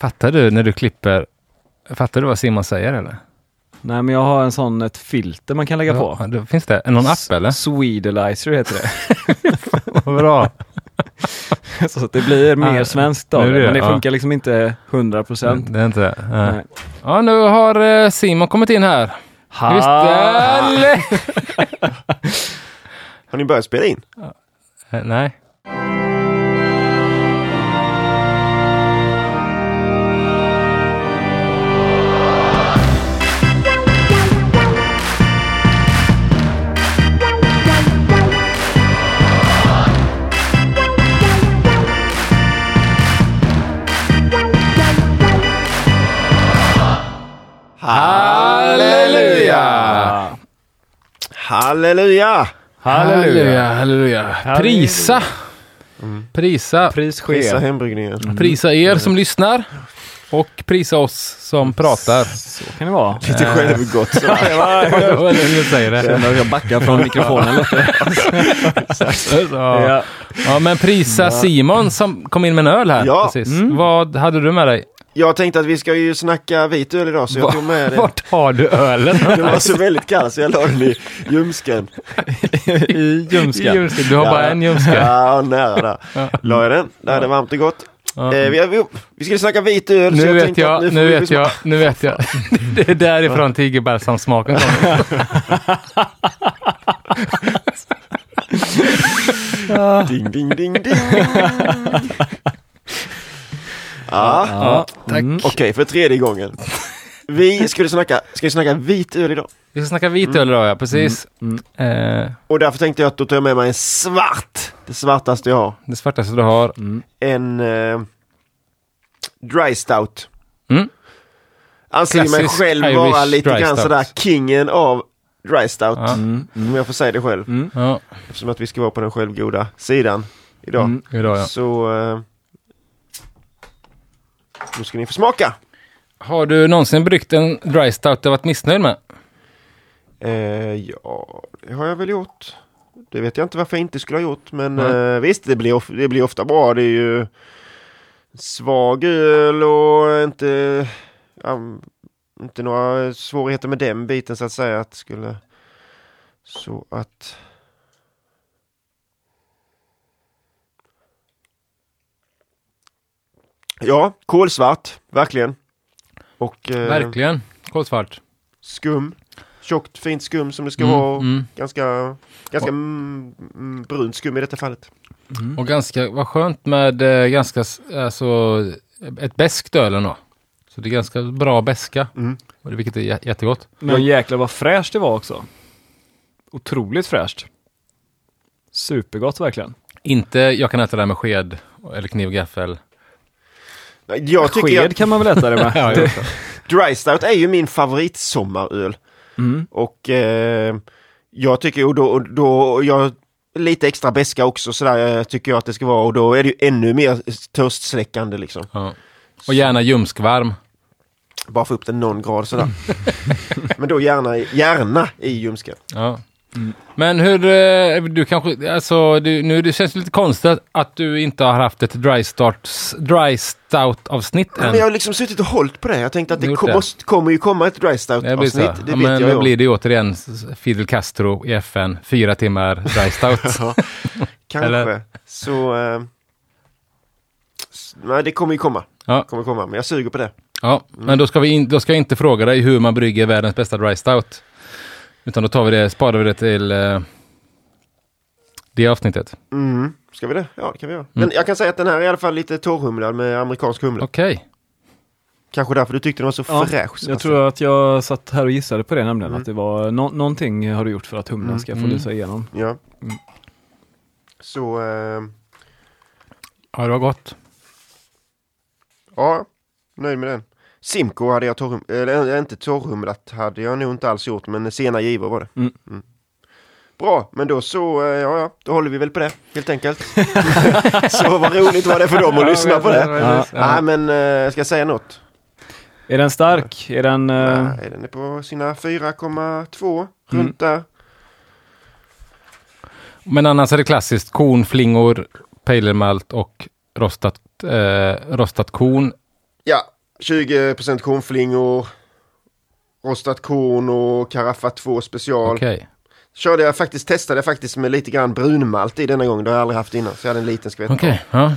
Fattar du när du klipper? Fattar du vad Simon säger eller? Nej men jag har en sån, ett filter man kan lägga på. Ja, då finns det någon app eller? Swedelizer heter det. Vad bra. Så att det blir mer Ja, svenskt av det, det, men det ja. funkar liksom inte 100 procent. Det är inte det? Nej. Ja, nu har eh, Simon kommit in här. Eller? Har ni börjat spela in? Eh, Nej. Halleluja! Halleluja! Halleluja, halleluja. Prisa. Prisa. Pris Prisa sker. hembryggningen. Prisa er som lyssnar. Och prisa oss som pratar. Så kan det vara. Lite självgott hur säger det? Känner att jag backar från mikrofonen lite. Ja. Ja. ja, men prisa Simon som kom in med en öl här. Ja. Precis. Vad hade du med dig? Jag tänkte att vi ska ju snacka vit öl idag så jag tog med det. Vart har du ölen? Den var så väldigt kall så jag la den i ljumsken. I ljumsken. Just det, Du har bara en ljumske. Ja, nära där. La jag den. Där är det varmt och gott. Ja. Eh, vi, vi, vi skulle snacka vit öl. Nu vet tänkte att jag, nu vi vet jag, nu vet jag. Det är därifrån tigerbalsamsmaken kommer. Ding, ding, ding, ding. Ja, Ja, Tack. okej för tredje gången. Vi skulle snacka, ska vi snacka vit öl idag. Vi ska snacka vit öl idag, ja. Precis. Mm. Eh, Och därför tänkte jag att då tar jag med mig en svart. Det svartaste jag har. det svartaste du har. Mm. En eh, Dry Stout. Mm. Anser mig själv Irish vara lite grann stout. sådär kingen av Dry Stout. Ja. Mm. Om jag får säga det själv. Mm. Ja, Eftersom att vi ska vara på den självgoda sidan idag. Mm. idag ja. Så eh, nu ska ni få smaka. Har du någonsin bryggt en dry stout du varit missnöjd med? Eh, ja, det har jag väl gjort. Det vet jag inte varför jag inte skulle ha gjort. Men Nej. eh, visst, det blir, of- det blir ofta bra. Det är ju svag öl och inte, ja, inte några svårigheter med den biten så att säga. Att skulle, så att... Ja, kolsvart, verkligen. Och eh, Verkligen. Kolsvart. skum. Tjockt fint skum som det ska Mm, vara. mm. Ganska, ganska mm, mm, brunt skum i detta fallet. Och ganska, vad skönt med eh, ganska, alltså, ett beskt öl ändå. Så det är ganska bra beska. Mm. Och det- Vilket är jä- jättegott. Men jäklar vad fräscht det var också. Otroligt fräscht. Supergott verkligen. Inte, jag kan äta det här med sked eller kniv och gaffel. Jag tycker Sked att kan man väl äta det med? Ja, Det- Dry Stout är ju min favoritsommaröl. Mm. Och eh, jag tycker, och då, och då jag lite extra beska också sådär eh, tycker jag att det ska vara och då är det ju ännu mer törstsläckande liksom. Ja. Och gärna ljumskvarm. Bara få upp den någon grad sådär. Men då gärna, gärna i ljumsken. Ja. Men hur, eh, du kanske, alltså du, nu det känns lite konstigt att, du inte har haft ett dry, starts, dry stout avsnitt Men än. jag har liksom suttit och hållit på det. Jag tänkte att det, kom, måste, kommer ju komma ett Dry Stout det avsnitt. Det ja, vet men jag ju. blir det ju återigen Fidel Castro i FN, fyra timmar dry stout. Kanske. Eller? Så... S- nej, det kommer ju komma. Ja. Kommer komma. Men jag suger på det. Ja, men då ska, vi in, då ska jag inte fråga dig hur man brygger världens bästa dry stout. Utan då tar vi det, sparar vi det till eh, det avsnittet. Mm. Ska vi det? Ja, det kan vi göra. Men jag kan säga att den här är i alla fall lite torrhumlad med amerikansk humle. Okej. Kanske därför du tyckte den var så Ja, fräsch. alltså. Jag tror att jag satt här och gissade på det nämligen, att det var nå- någonting har du gjort för att humlen ska få Mm. lysa igenom. Ja. Så... Eh, Ja, det var gott. ja, nöjd med den. Simco hade jag torrhum... Eller inte torrhumlat hade jag nog inte alls gjort, men sena givor var det. Mm. Bra, men då så, eh, ja, ja, då håller vi väl på det, helt enkelt. så vad roligt var det för dem att lyssna på det. Ja. Nej, men eh, ska jag säga något? Är den stark? Är den... eh, Nej, den är på sina 4,2 Mm. runt där. Men annars är det klassiskt korn, flingor, pale malt och rostat, eh, rostat korn Ja, 20% kornflingor, rostat korn och Karaffa 2 special. Okej. Körde jag faktiskt, testade jag faktiskt med lite grann brunmalt i denna gång. Det har jag aldrig haft innan. Så jag hade en liten skvätt. Okej, ja.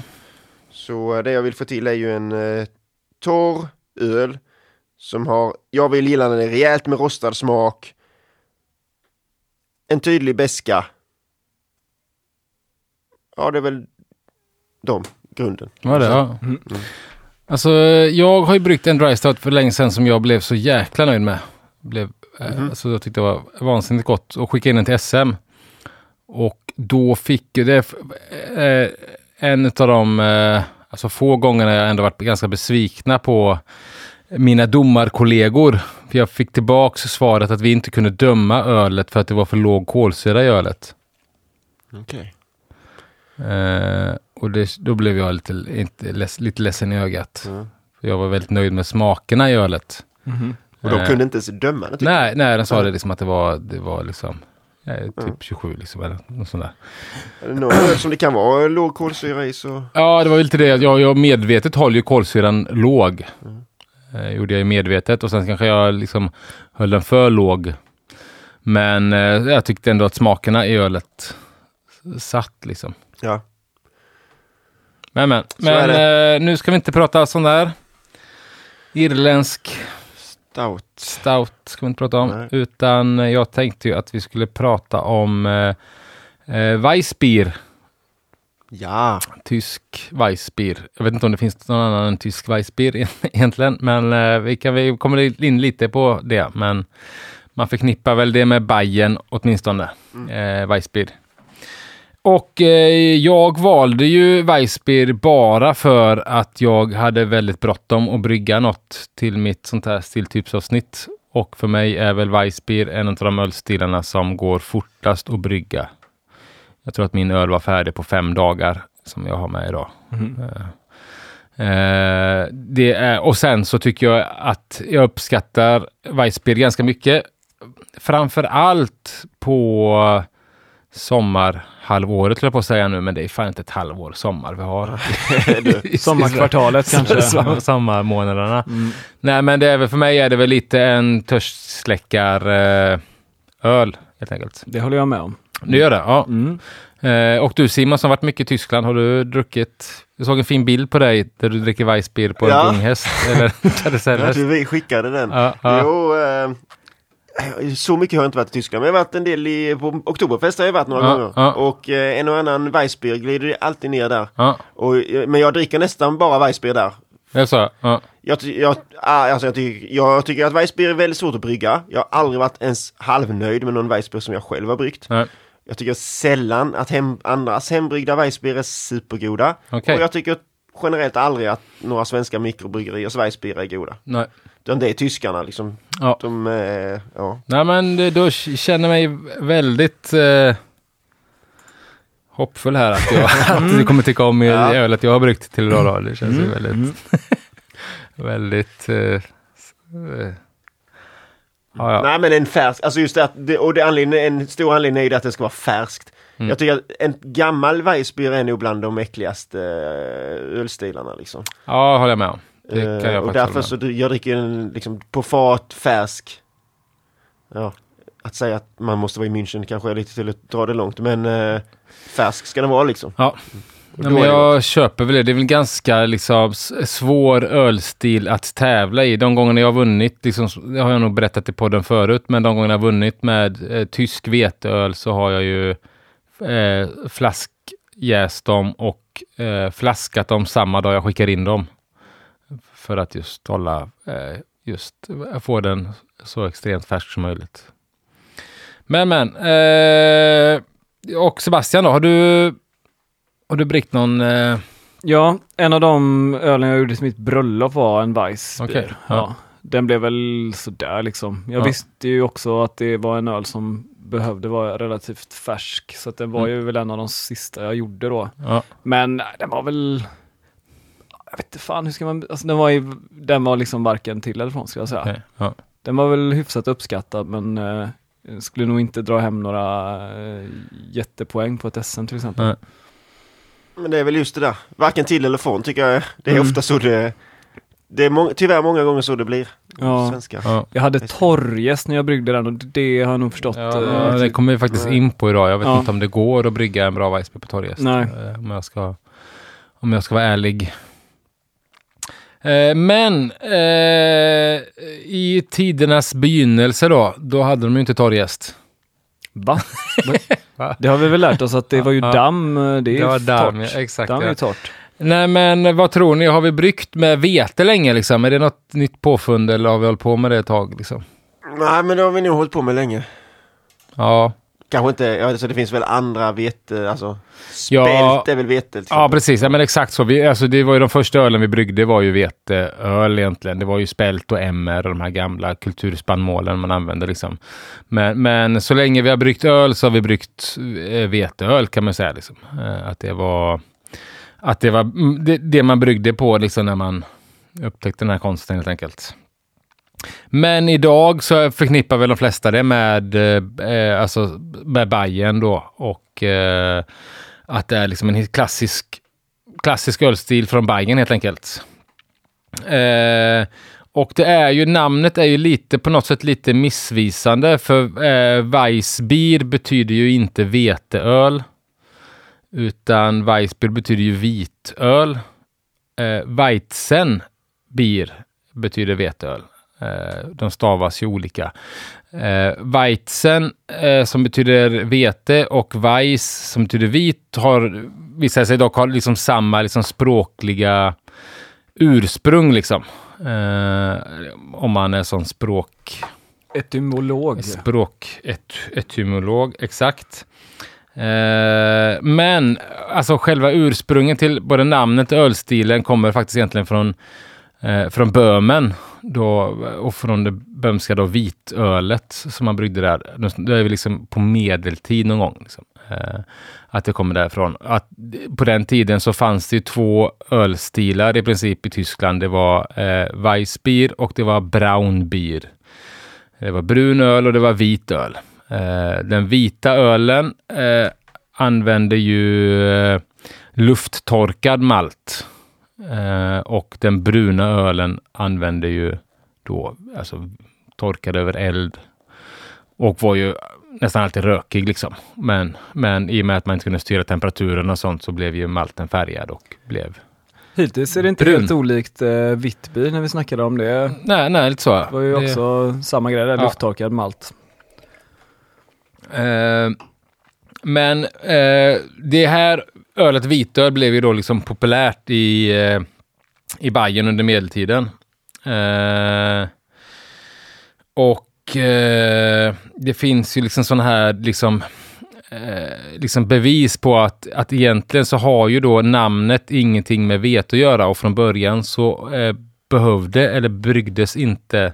Så eh, det jag vill få till är ju en eh, torr öl. Som har, jag vill gilla den är rejält med rostad smak. En tydlig beska. Ja, det är väl de, grunden. Var det? Ja. Mm. Alltså, jag har ju bryggt en dry stout för länge sedan som jag blev så jäkla nöjd med. Blev, eh, Mhm. alltså, jag tyckte det var vansinnigt gott och skickade in den till SM. Och då fick ju det eh, en av de eh, alltså få gångerna jag ändå varit ganska besvikna på mina domarkollegor. För jag fick tillbaks svaret att vi inte kunde döma ölet för att det var för låg kolsyra i ölet. Okej. Eh, och det, då blev jag lite, inte, leds, lite ledsen i ögat. Mm. För jag var väldigt nöjd med smakerna i ölet. Mhm. Och de Eh, kunde inte ens döma det? Nej, nej, den sa Ja. det liksom att det var, det var liksom eh, typ Ja. 27 liksom eller något sånt där. Som det kan vara låg kolsyra i så... Ja, det var väl lite det. Jag, jag medvetet håller ju kolsyran låg. Mm. Eh, gjorde jag ju medvetet och sen kanske jag liksom höll den för låg. Men eh, jag tyckte ändå att smakerna i ölet satt liksom. Ja. Men men, Så men eh, nu ska vi inte prata sån där irländsk Stout. stout ska vi inte prata om. Nej. Utan eh, jag tänkte ju att vi skulle prata om eh, eh, Weissbier. Ja. Tysk Weissbier. Jag vet inte om det finns någon annan än tysk Weissbier egentligen. Men eh, vi, kan, vi kommer in lite på det. Men man förknippar väl det med Bayern åtminstone. Eh, Weissbier. Och eh, jag valde ju Weissbier bara för att jag hade väldigt bråttom att brygga något till mitt sånt här stilltypsavsnitt. Och för mig är väl Weissbier en av de ölstilarna som går fortast att brygga. Jag tror att min öl var färdig på fem dagar som jag har med idag. Mhm. Eh, det är, och sen så tycker jag att jag uppskattar Weissbier ganska mycket. Framför allt på sommarhalvåret, höll jag på att säga nu, men det är fan inte ett halvår sommar vi har. Sommarkvartalet kanske. Som- Sommarmånaderna. Mm. Nej, men det är väl för mig är det väl lite en törstsläckar eh, öl helt enkelt. Det håller jag med om. Du gör det? Ja. Mm. Eh, och du Simon som varit mycket i Tyskland, har du druckit? Jag såg en fin bild på dig där du dricker Weissbier på Ja. en unghäst. Eller karuselhäst. Ja, vi skickade den. Ja, ja. Jo, eh, så mycket har jag inte varit i Tyskland. Men jag har varit en del i, på Oktoberfest har jag varit några Ja, gånger. ja. Och eh, en och annan Weissbier glider alltid ner där. Ja, Och, eh, men jag dricker nästan bara Weissbier där. jag sa ja. Jag, jag, ah, alltså jag, tycker, jag tycker att Weissbier är väldigt svårt att brygga. Jag har aldrig varit ens halvnöjd med någon Weissbier som jag själv har bryggt. Nej. Jag tycker sällan att hem, andras hembryggda Weissbier är supergoda. Okej. Och jag tycker generellt aldrig att några svenska mikrobryggeriers Weissbier är goda. Nej. Utan det är tyskarna liksom. Ja. De, eh, ja. Nej, men det- då känner mig väldigt eh, hoppfull här att, jag, att du kommer tycka om. Ja. ölet jag har bryggt till idag. Då. Det känns ju Mm. väldigt, Mm. väldigt... Eh, eh, ja, ja. Nej men en färsk, alltså just det och det anledning, en stor anledning är ju det att det ska vara färskt. Mm. Jag tycker att en gammal Weissbier är nog bland de äckligaste eh, ölstilarna liksom. ja, håller jag med om. Det kan jag och faktiskt därför hålla med så jag dricker en liksom på fat, färsk. Ja, att säga att man måste vara i München kanske är lite till att dra det långt men eh, färsk ska den vara liksom. Ja. Och Ja, men jag köper väl det. Det är väl ganska liksom, svår ölstil att tävla i. De gångerna jag har vunnit, liksom, det har jag nog berättat i podden förut, men de gångerna jag har vunnit med eh, tysk veteöl så har jag ju eh, flaskjäst dem och eh, flaskat dem samma dag jag skickar in dem. För att just hålla, eh, just få den så extremt färsk som möjligt. Men men, eh, och Sebastian då, har du har du bryggt någon... Eh, Ja, en av de ölen jag gjorde till mitt bröllop var en Weissbier. Okej, ja. ja. Den blev väl sådär liksom. Jag Ja. visste ju också att det var en öl som behövde vara relativt färsk. Så att den var Mm. ju väl en av de sista jag gjorde då. ja, Men nej, den var väl... Jag vet inte fan, hur ska man... Alltså den var ju... Den var liksom varken till eller från skulle jag säga. okej, ja. Den var väl hyfsat uppskattad men eh, skulle nog inte dra hem några eh, jättepoäng på ett SM till exempel. Nej. Men det är väl just det där, varken till eller från tycker jag. Det är Mm. ofta så det Det är må tyvärr många gånger så det blir. Ja. Svenska. Ja. Jag hade torrjäst när jag bryggde den och det har jag nog förstått. Ja, eh, det kommer vi faktiskt in på idag. Jag vet Ja. inte om det går att brygga en bra Weissbier på torrjäst. Nej. Eh, Om jag ska, om jag ska vara ärlig. Eh, Men eh, i tidernas begynnelse då, då hade de ju inte torrjäst. Va? Va? Det har vi väl lärt oss att det var ju damm. Det är Det ju var damm, torrt. ja, exakt, Damm är torrt. Nej men vad tror ni, har vi bryggt med vete länge liksom? Är det något nytt påfund eller har vi hållit på med det ett tag liksom? Nej, men det har vi nog hållit på med länge. Ja, Kanske inte, ja, så det finns väl andra vete, alltså Ja. spält är väl vete. Ja, precis. Ja, men exakt så. Vi, alltså, det var ju de första ölen vi bryggde var ju veteöl egentligen. Det var ju spält och MR och de här gamla kulturspannmålen man använde liksom. Men, men så länge vi har bryggt öl så har vi bryggt eh, veteöl kan man säga liksom. Eh, att det var, att det var mm, det, det man bryggde på liksom när man upptäckte den här konsten helt enkelt. Men idag så förknippar väl de flesta det med, eh, alltså med Bajen då och eh, att det är liksom en klassisk, klassisk ölstil från Bajen helt enkelt. Eh, och det är ju, namnet är ju lite på något sätt lite missvisande för eh, Weissbier betyder ju inte veteöl. Utan Weissbier betyder ju vitöl. Eh, Weizenbier betyder veteöl. Eh, de stavas ju olika. Eh, Weizen eh, som betyder vete och Weiss som betyder vit har visat sig dock ha liksom samma liksom språkliga ursprung liksom. Eh, om man är sån språk... Etymolog. Språk, et, etymolog, exakt. Eh, men alltså själva ursprunget till både namnet och ölstilen kommer faktiskt egentligen från, eh, från Böhmen då, och från det böhmska då vitölet som man bryggde där. Det är väl liksom på medeltid någon gång. Liksom. Eh, att det kommer därifrån. Att, på den tiden så fanns det ju två ölstilar i princip i Tyskland. Det var eh, Weissbier och det var Braunbier. Det var brun öl och det var vit öl. Eh, den vita ölen eh, använde ju eh, lufttorkad malt. Och den bruna ölen använde ju då alltså torkad över eld. Och var ju nästan alltid rökig liksom. Men, men i och med att man inte kunde styra temperaturen och sånt så blev ju malten färgad och blev... Hittills är det inte Brun. helt olikt eh, Vittby när vi snackade om det. Nej, nej, lite så. Det var ju Det- också samma grej där, Ja. lufttorkad malt. Eh, men eh, det här ölet vitöl blev ju då liksom populärt i, eh, i Bayern under medeltiden. Eh, och eh, det finns ju liksom sådana här liksom, eh, liksom bevis på att, att egentligen så har ju då namnet ingenting med vete att göra och från början så eh, behövde eller bryggdes inte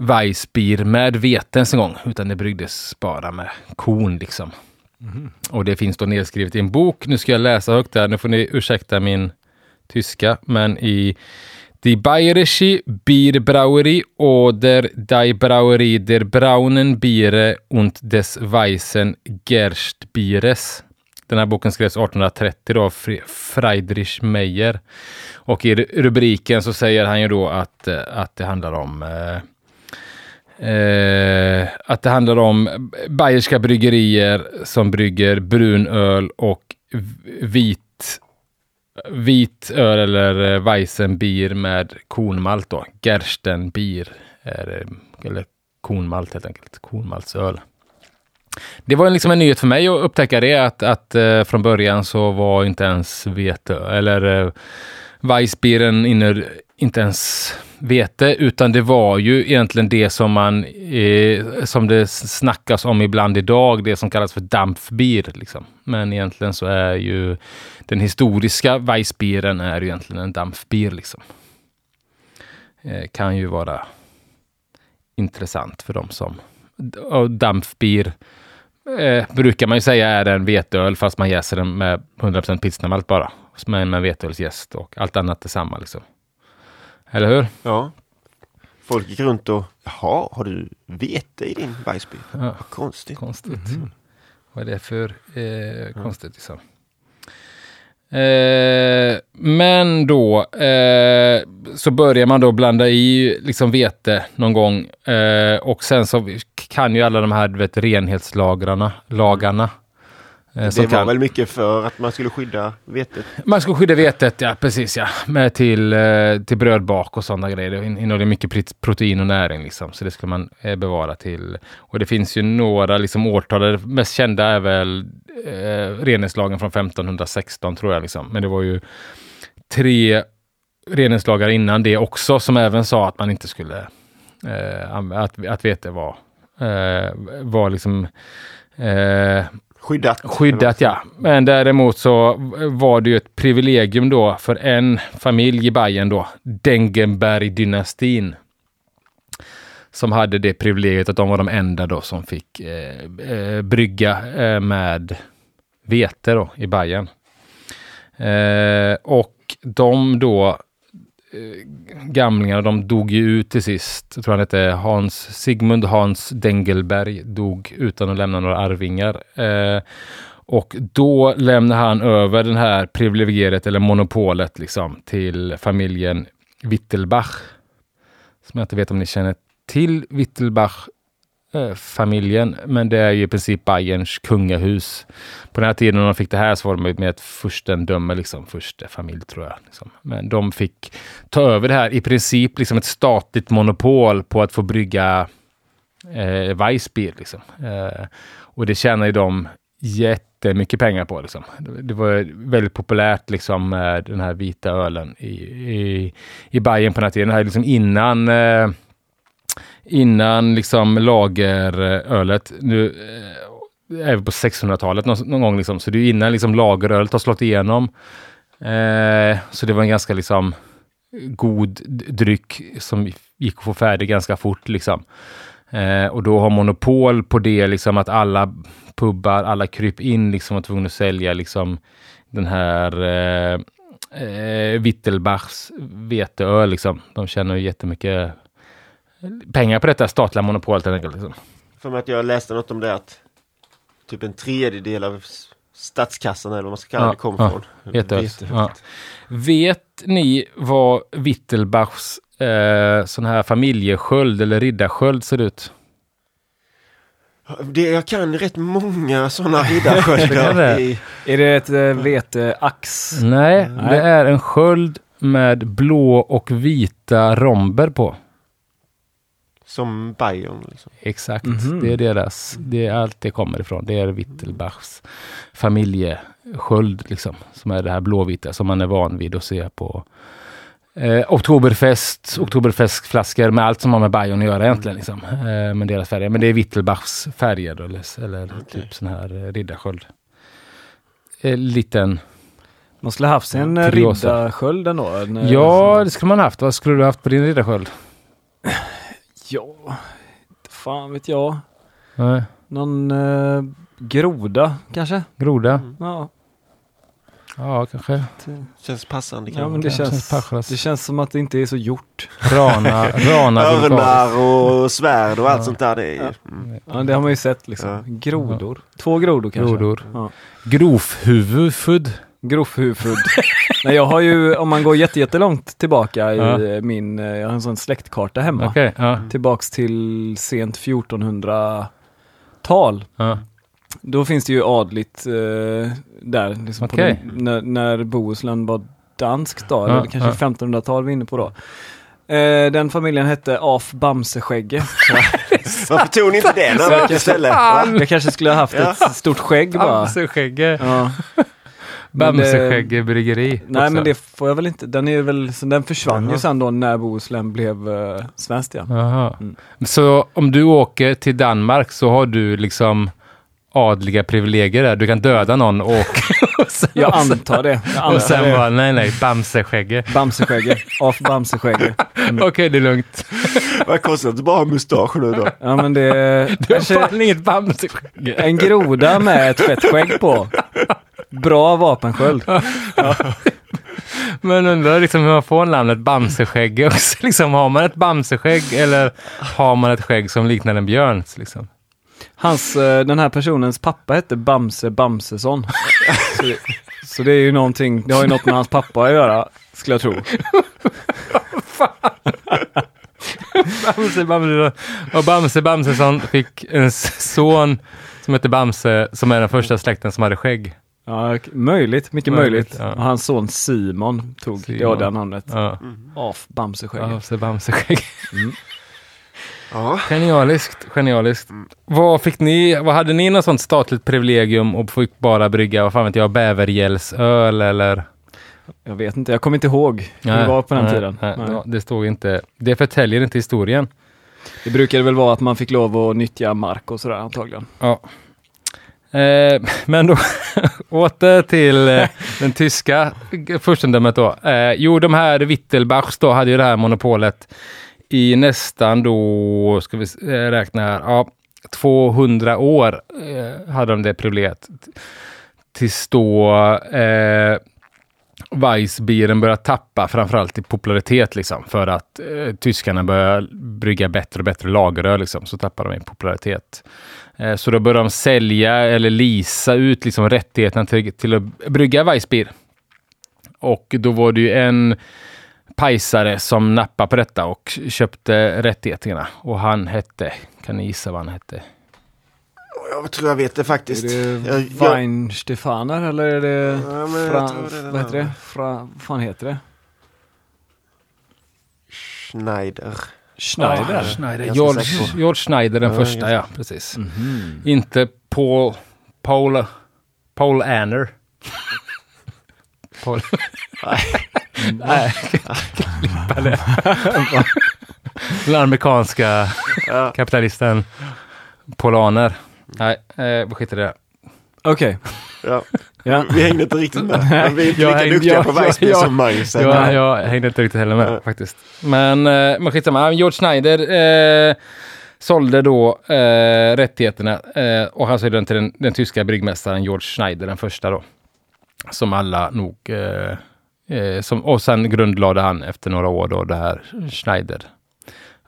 Weissbier med vete ens en gång, utan det bryggdes bara med korn liksom. Och det finns då nedskrivet i en bok. Nu ska jag läsa högt där, nu får ni ursäkta min tyska, men i Die Bayerische Bierbrauerie oder Die Brauerie der braunen Biere und des weißen Gerstbieres. Den här boken skrevs 1830 då av Fri- Friedrich Meyer. Och i ru- rubriken så säger han ju då att, eh, att det handlar om eh, Eh, att det handlar om bayerska bryggerier som brygger brunöl och vit, vit öl eller eh, Weissenbier med kornmalt då. Gerstenbier, är, eh, eller kornmalt helt enkelt. Kornmaltsöl. Det var liksom en nyhet för mig att upptäcka det, att, att eh, från början så var inte ens vete, eller eh, Weissbieren inne, inte ens vete, utan det var ju egentligen det som man, eh, som det snackas om ibland idag, det som kallas för dampfbier. Liksom. Men egentligen så är ju den historiska Weissbieren är ju egentligen en dampfbier. Liksom. Eh, kan ju vara intressant för dem som... Och dampfbier eh, brukar man ju säga är en veteöl fast man jäser den med 100% pilsnermalt bara. Med, med veteölsjäst och allt annat är samma liksom. Eller hur? Ja. Folk gick runt och, jaha, har du vete i din Weissbier? Ja. Vad konstigt. Konstigt. Vad är det för eh, konstigt liksom? Eh, men då eh, så börjar man då blanda i liksom vete någon gång eh, och sen så kan ju alla de här du vet, renhetslagarna, lagarna. Eh, Det var kan- väl mycket för att man skulle skydda vetet. Man ska skydda vetet, ja precis ja. Med till, eh, till brödbak och sådana grejer. Det innehåller mycket protein och näring liksom. Så det ska man eh, bevara till. Och det finns ju några liksom årtal. Det mest kända är väl eh, renhetslagen från 1516 tror jag liksom. Men det var ju tre renhetslagar innan det också som även sa att man inte skulle eh, att, att vete var, eh, var liksom eh, Skyddat. Skyddat ja. Men däremot så var det ju ett privilegium då för en familj i Bayern då, Dengenberg-dynastin. Som hade det privilegiet att de var de enda då som fick eh, eh brygga eh, med vete då i Bayern. Eh, och de då Eh, gamlingarna, de dog ju ut till sist. Jag tror han hette Hans, Sigmund Hans Dengelberg dog utan att lämna några arvingar. Eh, och då lämnar han över den här privilegiet eller monopolet liksom till familjen Wittelbach. Som jag inte vet om ni känner till Wittelbach Eh, familjen, men det är ju i princip Bayerns kungahus. På den här tiden när de fick det här så var de med ett furstendöme, liksom första familj tror jag. Liksom. Men de fick ta över det här, i princip liksom ett statligt monopol på att få brygga eh, Weissbier. Liksom. Eh, och det tjänar ju de jättemycket pengar på. Liksom. Det, var väldigt populärt liksom, med den här vita ölen i, i, i Bayern på den här tiden. Det här är liksom innan eh, innan liksom lagerölet. Nu eh, är vi på 600-talet någon, någon gång, liksom. så det är innan liksom lagerölet har slått igenom. Eh, så det var en ganska liksom god dryck som gick att få färdig ganska fort. Liksom. Eh, och då har monopol på det, liksom att alla pubbar, alla kryp in liksom var tvungna att sälja liksom den här eh, eh, Wittelbachs veteöl. Liksom. De tjänar ju jättemycket pengar på detta statliga monopolet. Liksom. För mig att jag läste något om det att typ en tredjedel av statskassan eller vad man ska kalla Ja, det kommer ja, från. Vete. Ja. Vet ni vad Wittelbachs eh, sån här familjesköld eller riddarsköld ser ut? Det, jag kan rätt många sådana riddarsköldar. det. i- Är det ett äh, veteax? Nej, Nej. det är en sköld med blå och vita romber på. Som Bayern. Liksom. Exakt, Mhm. det är deras, det är allt det kommer ifrån. Det är Wittelbachs familjesköld liksom, som är det här blåvita som man är van vid att se på eh, Oktoberfest, Oktoberfestflaskor med allt som har med Bayern att göra egentligen. Liksom. Eh, med deras färger. Men det är Wittelbachs färger då, eller, eller typ sån här eh, riddarsköld. Eh, liten, Man skulle haft en Kuriosa. riddarsköld ändå. En, äh, ja det skulle man haft. Vad skulle du haft på din riddarsköld? Ja, inte fan vet jag. Nej. Någon äh, groda kanske? Groda? Ja, Ja, kanske. Känns passande ja men kanske. det känns känns, det känns som att det inte är så gjort. Rana, rana. Örnar och svärd och allt Ja. sånt där. Det är, ju- Ja. mm. Ja, det har man ju sett liksom. Ja. Grodor. Två grodor kanske. Grodor. Ja. Grovhuvud. Grovhuvud. Nej, jag har ju, om man går jätte, jättelångt tillbaka i Ja. min, eh, jag har en sån släktkarta hemma. Okej, ja. Tillbaks till sent 1400-tal. ja. Då finns det ju adligt eh, där, liksom på Okej. den, när, när Bohuslän var danskt då, Ja, eller kanske ja. 1500-tal vi är inne på då. Eh, den familjen hette Af Bamseskägge. Varför tog ni inte det namnet istället? Jag kanske skulle ha haft Ja. ett stort skägg bara. Bamseskägge. Ja. Bamseskägge bryggeri. Nej också. men det får jag väl inte, den är väl, så den försvann ju Jaha. sen då när Bohuslän blev uh, svenskt igen. Mm. Så om du åker till Danmark så har du liksom adliga privilegier där. Du kan döda någon och, och sen, Jag och antar det. Jag och antar sen det. bara, nej nej, Bamseskägge. Bamseskägge, Af Bamseskägge. Okej, det är lugnt. Vad kostar det bara mustasch nu då? Ja men det, Du har fan inget Bamseskägge. en groda med ett fett skägg på. Bra vapensköld. Men undrar liksom hur man får namnet Bamseskägge också. Liksom, har man ett Bamseskägg eller har man ett skägg som liknar en björns? Liksom? Hans, eh, den här personens pappa hette Bamse Bamsesson. Så det, så det är ju någonting, det har ju något med hans pappa att göra, skulle jag tro. Bamse, Bamse, och Bamse Bamsesson fick en son som hette Bamse, som är den första släkten som hade skägg. Ja, möjligt, mycket Möjligt, möjligt. ja. Hans son Simon tog Simon. ja, det namnet. Ja, Av Bamseskägget. Bamse Bamse-skägg. Ja. Genialiskt, genialiskt. Vad fick ni, vad hade ni något sånt statligt privilegium och fick bara brygga, vad fan vet jag, bävergällsöl eller? Jag vet inte, jag kommer inte ihåg hur det var på den nej, tiden. Nej, Nej. ja, det stod inte, det förtäljer inte historien. Det brukade väl vara att man fick lov att nyttja mark och sådär antagligen. Ja. Eh, men då åter till eh, den tyska furstendömet då. Eh, jo, de här Wittelbachs då hade ju det här monopolet i nästan då, ska vi eh, räkna här, ja, 200 år eh, hade de det privilegiet. Tills då eh, Weissbieren börjar tappa framförallt i popularitet liksom för att eh, tyskarna börjar brygga bättre och bättre lageröl liksom, så tappar de i popularitet. Eh, så då börjar de sälja eller lisa ut liksom rättigheterna till, till att brygga Weissbier. Och då var det ju en pajsare som nappade på detta och köpte rättigheterna. Och han hette, kan ni gissa vad han hette? Jag tror jag vet det faktiskt. Är det Jag- jag- Weinstefaner eller är det, Ja, men jag Fra, tror det vad heter det? Fra, vad fan heter det? Schneider. Schneider? Ah, Schneider. George. George Schneider, den Ja, första, ja. Precis. Mhm. Inte Paul, Paul, Paul Anner. Paul. Nej. Klippa det. Den amerikanska kapitalisten Polaner. Nej, eh, skiter i det. Okej. Ja. Ja. Vi hängde inte riktigt med. Men vi är inte Jag lika hängde- duktiga jag- på Weissbier som Magnus. Jag, jag hängde inte riktigt heller med Nej. faktiskt. Men, eh, men skitsamma. George Schneider eh, sålde då eh, rättigheterna eh, och han sålde den till den, den tyska bryggmästaren George Schneider, den första då. Som alla nog... Eh, eh, som, och sen grundlade han efter några år då det här Schneider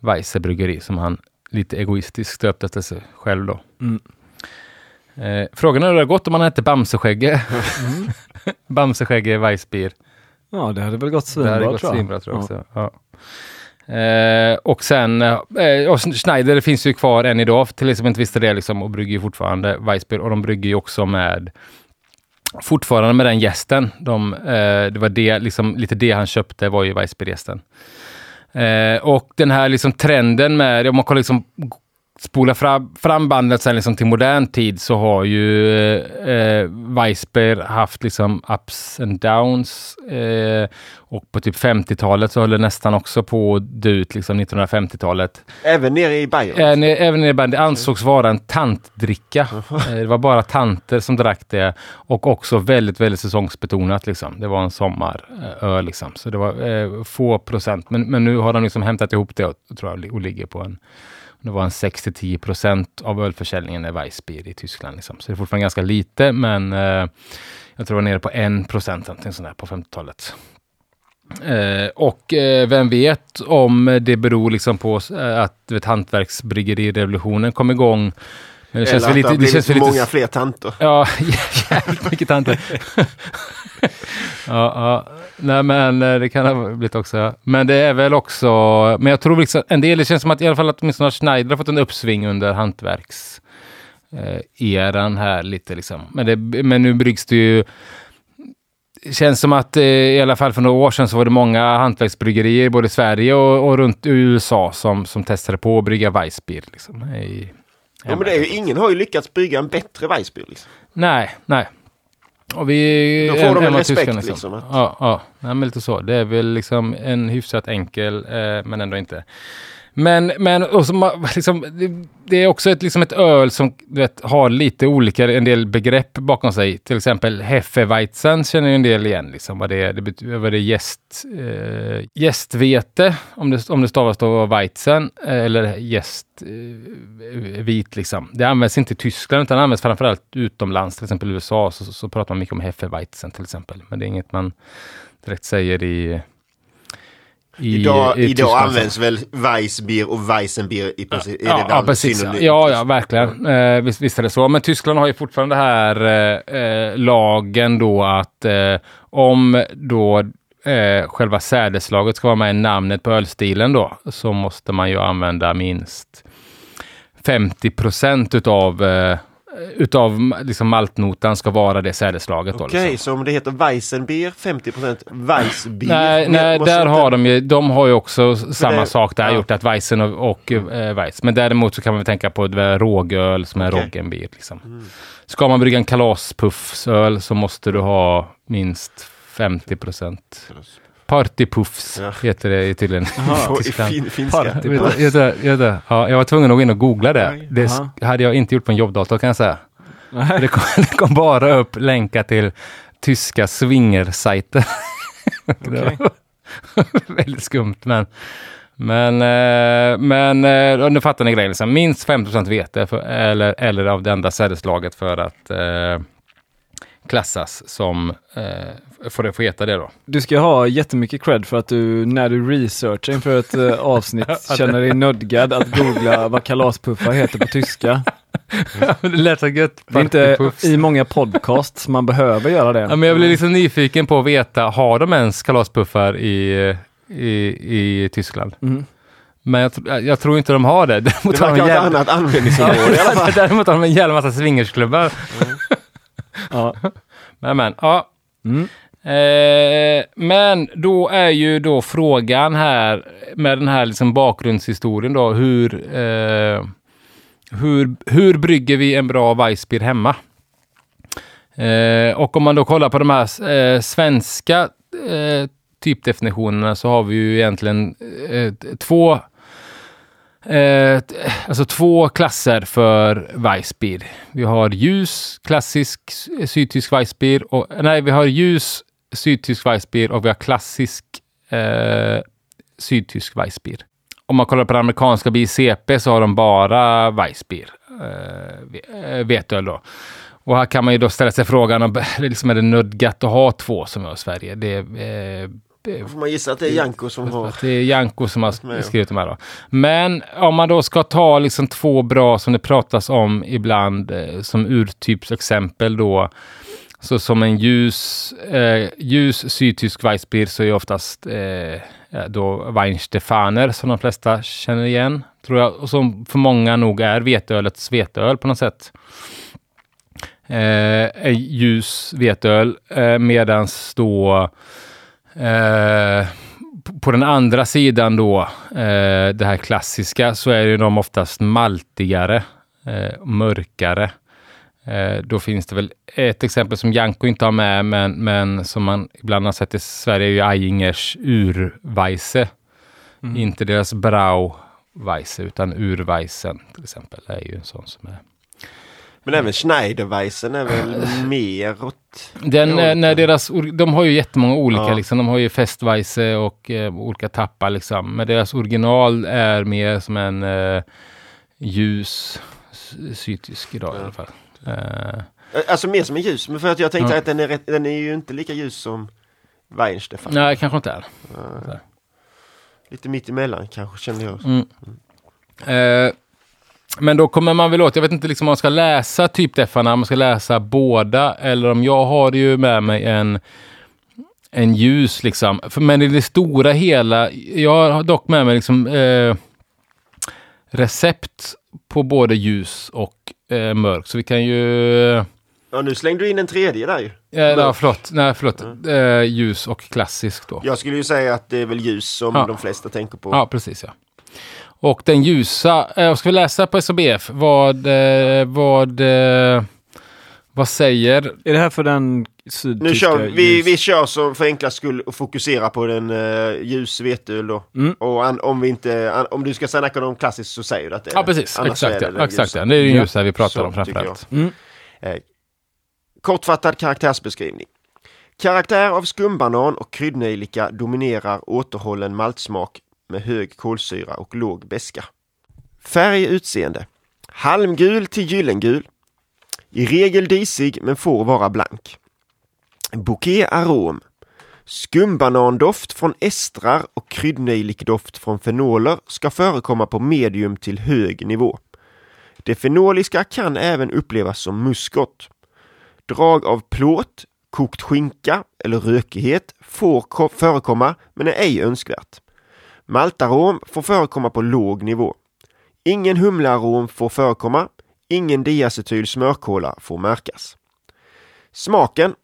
Weisse bryggeri som han lite egoistiskt döpte efter sig själv då. Mm. Eh, frågan är hur det har gått om han hette Bamseskägge. Bamseskägge Weissbier. ja, det hade väl gått hade svinbra tror jag. svinbra tror jag också. Ja. Eh, och sen, eh, och Schneider finns ju kvar än idag, till exempel inte visste det liksom, och brygger ju fortfarande Weissbier och de brygger ju också med fortfarande med den gästen. De, eh, det var det, liksom, lite det han köpte var ju Weissbier-gästen. Eh, och den här liksom trenden med, om man kollar liksom spola fram, fram bandet sen liksom till modern tid så har ju eh, Weissbier haft liksom ups and downs. Eh, och på typ 50-talet så höll det nästan också på att dö ut, liksom 1950-talet. Även nere i Bayern. Även, även i bandet, det ansågs vara en tantdricka. Eh, det var bara tanter som drack det och också väldigt, väldigt säsongsbetonat. Liksom. Det var en sommaröl liksom. Så det var eh, få procent. Men, men nu har de liksom hämtat ihop det och, tror jag, och ligger på en det var en 6-10 procent av ölförsäljningen är Weissbier i Tyskland. Liksom. Så det är fortfarande ganska lite, men eh, jag tror det var nere på 1 procent någonting sånt där på 50-talet. Eh, och eh, vem vet om det beror liksom på eh, att vet, hantverksbryggerirevolutionen kom igång. Men det Eller känns att väl lite... det har Det blivit känns väl många lite fler tanter. Ja, jävligt mycket tanter. ja, ja, nej men eh, det kan ha blivit också. Men det är väl också, men jag tror liksom, en del, det känns som att i alla fall att åtminstone Schneider har fått en uppsving under hantverks eh, eran här lite liksom. Men, det, men nu bryggs det ju känns som att eh, i alla fall för några år sedan så var det många hantverksbryggerier både i Sverige och, och runt USA som, som testade på att brygga Weissbier. Liksom, i, Ja, men det är ju, ingen har ju lyckats bygga en bättre Weissbier. Liksom. Nej, nej. Och vi... Då får de en respekt, tyskarna, liksom, att- Ja, ja. Nej, men lite så. Det är väl liksom en hyfsat enkel, eh, men ändå inte. Men, men och så, liksom, det, är också ett, liksom ett öl som vet, har lite olika, en del begrepp bakom sig. Till exempel Hefeweizen känner ju en del igen. Liksom, vad det är, det betyder, vad det är gäst, eh, gästvete, om det, om det stavas då Weizen, eh, eller gäst eh, vit liksom. Det används inte i Tyskland utan används framförallt utomlands, till exempel i USA, så, så, så pratar man mycket om Hefeweizen till exempel. Men det är inget man direkt säger i, i, Idag, i idag används väl Weissbier och Weissenbier i princip? Ja, ja, precis. synonym? Ja, ja, verkligen. Eh, visst, visst är det så. Men Tyskland har ju fortfarande här eh, eh, lagen då att eh, om då eh, själva sädeslaget ska vara med i namnet på ölstilen då, så måste man ju använda minst 50 procent utav, eh, utav liksom maltnotan ska vara det sädeslaget. Då, Okej, liksom. så om det heter Weissenbier 50% Weissbier? Nej, nej där inte- har de ju, de har ju också samma det- sak där, ja. gjort att Weissen och, och eh, Weiss. Men däremot så kan man väl tänka på det rågöl som är Okej. Roggenbier. Liksom. Ska man brygga en kalaspuffsöl så måste du ha minst 50 procent. Partypuffs Ja. heter det tydligen På- i fin, finska. Du? Ja, jag var tvungen att gå in och googla det. Det Aha. hade jag inte gjort på en jobbdator kan jag säga. Det kom, det kom bara upp länkar till tyska swingersajter. Det var väldigt skumt, men men, eh, men eh, nu fattar ni grejen. Liksom. Minst 50 vete för, eller, eller av det enda sädeslaget för att eh, klassas som, eh, får det få heta det då. Du ska ha jättemycket cred för att du när du researchar inför ett eh, avsnitt känner dig nödgad att googla vad kalaspuffar heter på tyska. det lät så gött. Det är inte i många podcasts man behöver göra det. Ja, men jag blir liksom nyfiken på att veta, har de ens kalaspuffar i, i, i Tyskland? Mm. Men jag, tr- jag tror inte de har det. Däremot Det verkar en ha ett jävla, annat användningsområde i alla fall. däremot har de en jävla massa swingersklubbar. Ja. Men, men, ja. Mm. Eh, men då är ju då frågan här med den här liksom bakgrundshistorien då, hur, eh, hur, hur brygger vi en bra Weissbier hemma? Eh, och om man då kollar på de här eh, svenska eh, typdefinitionerna så har vi ju egentligen två eh, alltså två klasser för Weissbier. Vi har ljus klassisk sydtysk Weissbier och nej, vi har ljus sydtysk Weissbier och vi har klassisk eh, sydtysk Weissbier. Om man kollar på den amerikanska BCP så har de bara Weissbier, eh, ve- eh, veteöl då. Och här kan man ju då ställa sig frågan om liksom är det nödgat att ha två som vi har i Sverige. Det, eh, det, Får man gissa att det är Janko som har... det är Janko som har skrivit de här. Då. Men om man då ska ta liksom två bra som det pratas om ibland eh, som urtypsexempel då. Så som en ljus, eh, ljus sydtysk Weissbier så är oftast eh, ja, då Weinstefaner som de flesta känner igen. Tror jag. Och som för många nog är veteölets veteöl på något sätt. Eh, ljus veteöl eh, medans då Eh, på den andra sidan då, eh, det här klassiska, så är ju de oftast maltigare, eh, mörkare. Eh, då finns det väl ett exempel som Janko inte har med, men, men som man ibland har sett i Sverige, är ju Eingers Urweisse. Inte deras Brauweisse, utan Urweisen till exempel. är ju en sån som är Men även Schneiderweissen är väl mer åt... Den, Ja, eh, när deras, de har ju jättemånga olika, Ja. liksom. de har ju Festweise och eh, olika tappar. Liksom. Men deras original är mer som en eh, ljus s- sydtysk idag i alla fall. Eh, Alltså mer som en ljus, men för att jag tänkte Ja. att den är, rätt, den är ju inte lika ljus som Weinstefan. nej, kanske inte är. Lite mitt emellan kanske känner jag. Mm. Men då kommer man väl åt, jag vet inte liksom om man ska läsa typdeffarna, om man ska läsa båda, eller om jag har ju med mig en en ljus liksom. För, men i det stora hela, jag har dock med mig liksom eh, recept på både ljus och eh, mörk. Så vi kan ju... Ja, nu slängde du in en tredje där ju. Eh, ja, Mörk. förlåt, nej, förlåt. Eh, ljus och klassisk då. Jag skulle ju säga att det är väl ljus som Ja. de flesta tänker på. Ja, precis ja. Och den ljusa, eh, jag ska vi läsa på SOBF vad, eh, vad, eh, vad säger Är det här för den sydtyska Nu kör vi, ljus- vi kör så för enklast skull och fokusera på den uh, ljus veteöl då. Mm. Och an, om vi inte, an, om du ska snacka om klassiskt så säger du att det är Ja, det. precis. Annars Exakt, är ja. den exakt ja. Det är den Ja. ljusa vi pratar Så om framförallt. Mm. Kortfattad karaktärsbeskrivning. Karaktär av skumbanan och kryddnejlika dominerar återhållen maltsmak med hög kolsyra och låg beska. Färg utseende. Halmgul till gyllengul. I regel disig men får vara blank. Bouquet arom. Skumbanandoft från estrar och kryddnejlikdoft från fenoler ska förekomma på medium till hög nivå. Det fenoliska kan även upplevas som muskot. Drag av plåt, kokt skinka eller rökighet får förekomma men är ej önskvärt. Maltarom får förekomma på låg nivå. Ingen humlearom får förekomma. Ingen diacetyl smörkola får märkas. Smaken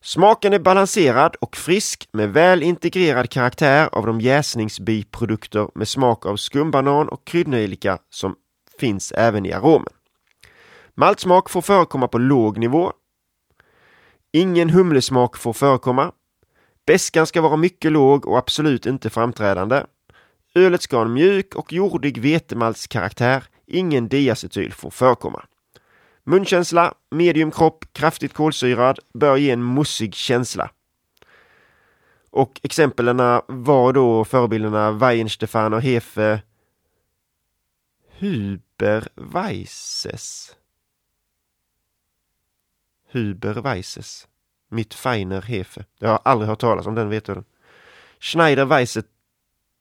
Smaken är balanserad och frisk med väl integrerad karaktär av de jäsningsbiprodukter med smak av skumbanan och kryddnejlika som finns även i aromen. Maltsmak får förekomma på låg nivå. Ingen humlesmak får förekomma. Bäskan ska vara mycket låg och absolut inte framträdande. Ölet ska ha en mjuk och jordig vetemaltskaraktär. Ingen diacetyl får förekomma. Munkänsla, medium kropp, kraftigt kolsyrad, bör ge en mossig känsla. Och exemplen var då förebilderna Weihenstephan och Hefe Huber Weisses. Huber Weisses. Mitt Feiner Hefe. Jag har aldrig hört talas om den, vet du? Schneider Weisse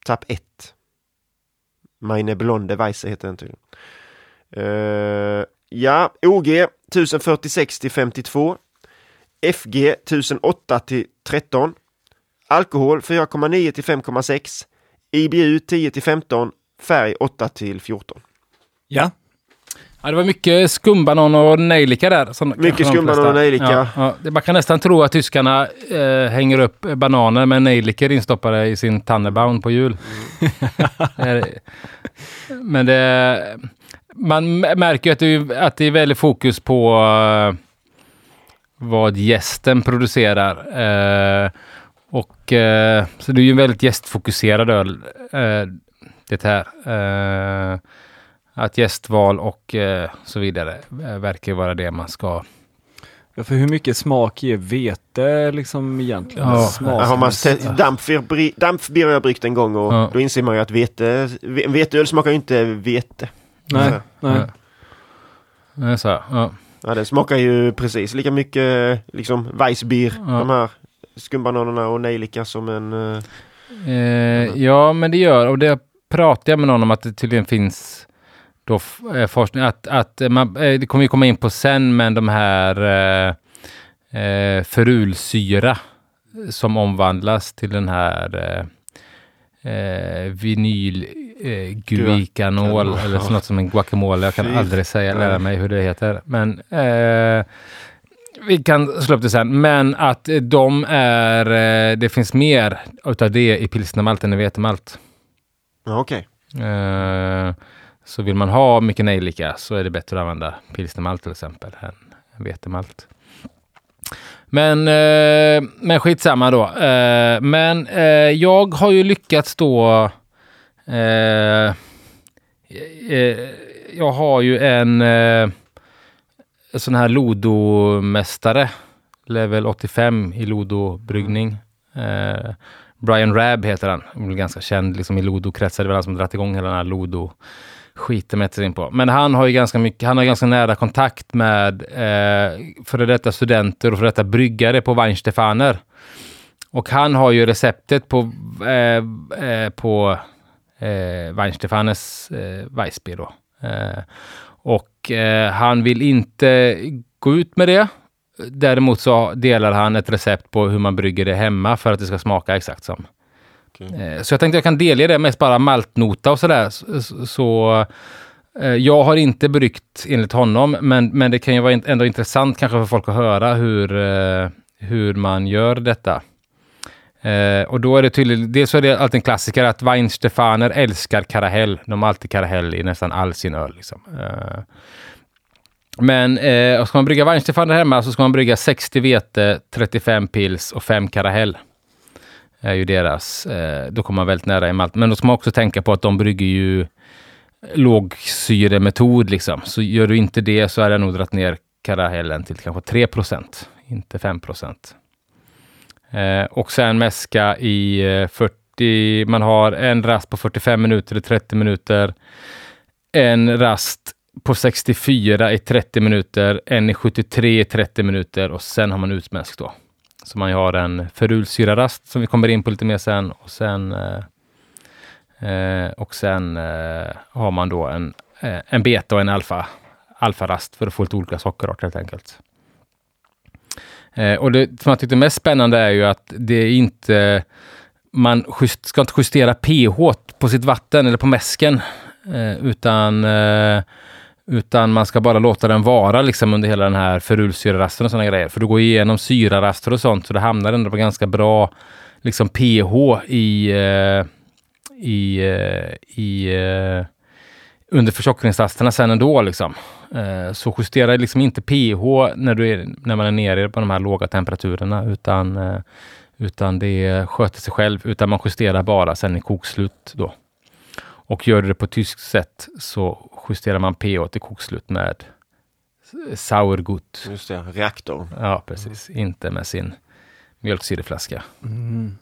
Tapp 1. Meine Blonde Weisse heter den tydligen. Uh, Ja, OG 1046 till 52. FG 1008 till 13. Alkohol 4,9 till 5,6. IBU 10 till 15. Färg 8 till 14. Ja. Ja, det var mycket skumbanan och nejlika där. Som mycket skumbanan och nejlika. Ja, ja. Man kan nästan tro att tyskarna eh, hänger upp bananer med nejlikor instoppade i sin Tannebaum på jul. Mm. Men det man märker att det, att det är väldigt fokus på uh, vad gästen producerar. Uh, och uh, så det är ju en väldigt gästfokuserad öl, det här. Att gästval och så vidare verkar vara det man ska Ja, för hur mycket smak ger vete liksom egentligen? Ja. Smak. Har man dampbier har jag bryggt en gång och ja. då inser man ju att vete, veteöl smakar ju inte vete. Nej, nej. nej. så, ja. ja, den smakar ju precis lika mycket liksom Weissbier, ja. de här skumbananerna och nejlika som en... Uh, eh, ja, men det gör, och det pratade jag med någon om att det tydligen finns då eh, forskning, att, att man, eh, det kommer vi komma in på sen, men de här eh, eh, ferulsyra som omvandlas till den här eh, eh vinyl eh, eller ja. något som en guacamole. Jag kan Fy. aldrig säga, lära mig hur det heter. Men eh, vi kan slå upp det sen. Men att de är, eh, det finns mer utav det i pilsnermalt än i vetemalt. Ja, Okej. Okay. Så vill man ha mycket nejlika så är det bättre att använda pilsnermalt till exempel än vetemalt. Men, eh, men skitsamma då. Eh, men eh, jag har ju lyckats då Eh, eh, jag har ju en eh, sån här Lodo-mästare, level 85 i Lodo-bryggning. Eh, Brian Rabb heter han, han är ganska känd liksom, i Lodo-kretsar. Det var han som dragit igång hela den här Lodo skiter med in på. Men han har ju ganska mycket, han har ganska nära kontakt med eh, före detta studenter och före detta bryggare på Weinstefaner. Och han har ju receptet på, eh, eh, på eh, Weinstefaners eh, Weissbier då. Eh, och eh, han vill inte gå ut med det. Däremot så delar han ett recept på hur man brygger det hemma för att det ska smaka exakt som. Okay. Eh, så jag tänkte jag kan delge det mest bara maltnota och sådär. Så, så jag har inte bryggt enligt honom, men, men det kan ju vara ändå intressant kanske för folk att höra hur, eh, hur man gör detta. Eh, och då är det tydligt, dels så är det alltid en klassiker att Weinstefaner älskar karahell. De har alltid karahell i nästan all sin öl. Liksom. Eh, men eh, ska man brygga Weinstefaner hemma så ska man brygga 60 vete, 35 pils och 5 karahell är ju deras. Eh, då kommer man väldigt nära i malt. Men då ska man också tänka på att de brygger ju lågsyremetod. Liksom. Så gör du inte det så är det nog dragit ner karahellen till kanske 3% inte 5 Eh, och sen mäska i eh, 40, man har en rast på 45 minuter i 30 minuter. En rast på 64 i 30 minuter, en i 73 i 30 minuter och sen har man utmäsk då. Så man har en ferulsyrarast som vi kommer in på lite mer sen och sen eh, eh och sen eh, har man då en, eh, en beta och en alfa, alfarast för att få lite olika sockerarter helt enkelt. och det som jag tyckte mest spännande är ju att det är inte man just, ska inte justera pH på sitt vatten eller på mäsken. Eh, utan, eh, utan man ska bara låta den vara liksom under hela den här ferulsyrarasten och sådana grejer. För du går igenom syraraster och sånt så det hamnar ändå på ganska bra liksom pH i, eh, i, eh, i eh, under förtjockningsrasterna sen ändå. Liksom. Eh, så justera liksom inte pH när, du är, när man är nere på de här låga temperaturerna utan eh, utan det sköter sig själv, utan man justerar bara sen i kokslut då. Och gör du det på tyskt sätt så justerar man pH till kokslut med Sauergut. Just det, reaktor. Ja, precis. Mm. Inte med sin mjölksyreflaska. Mm.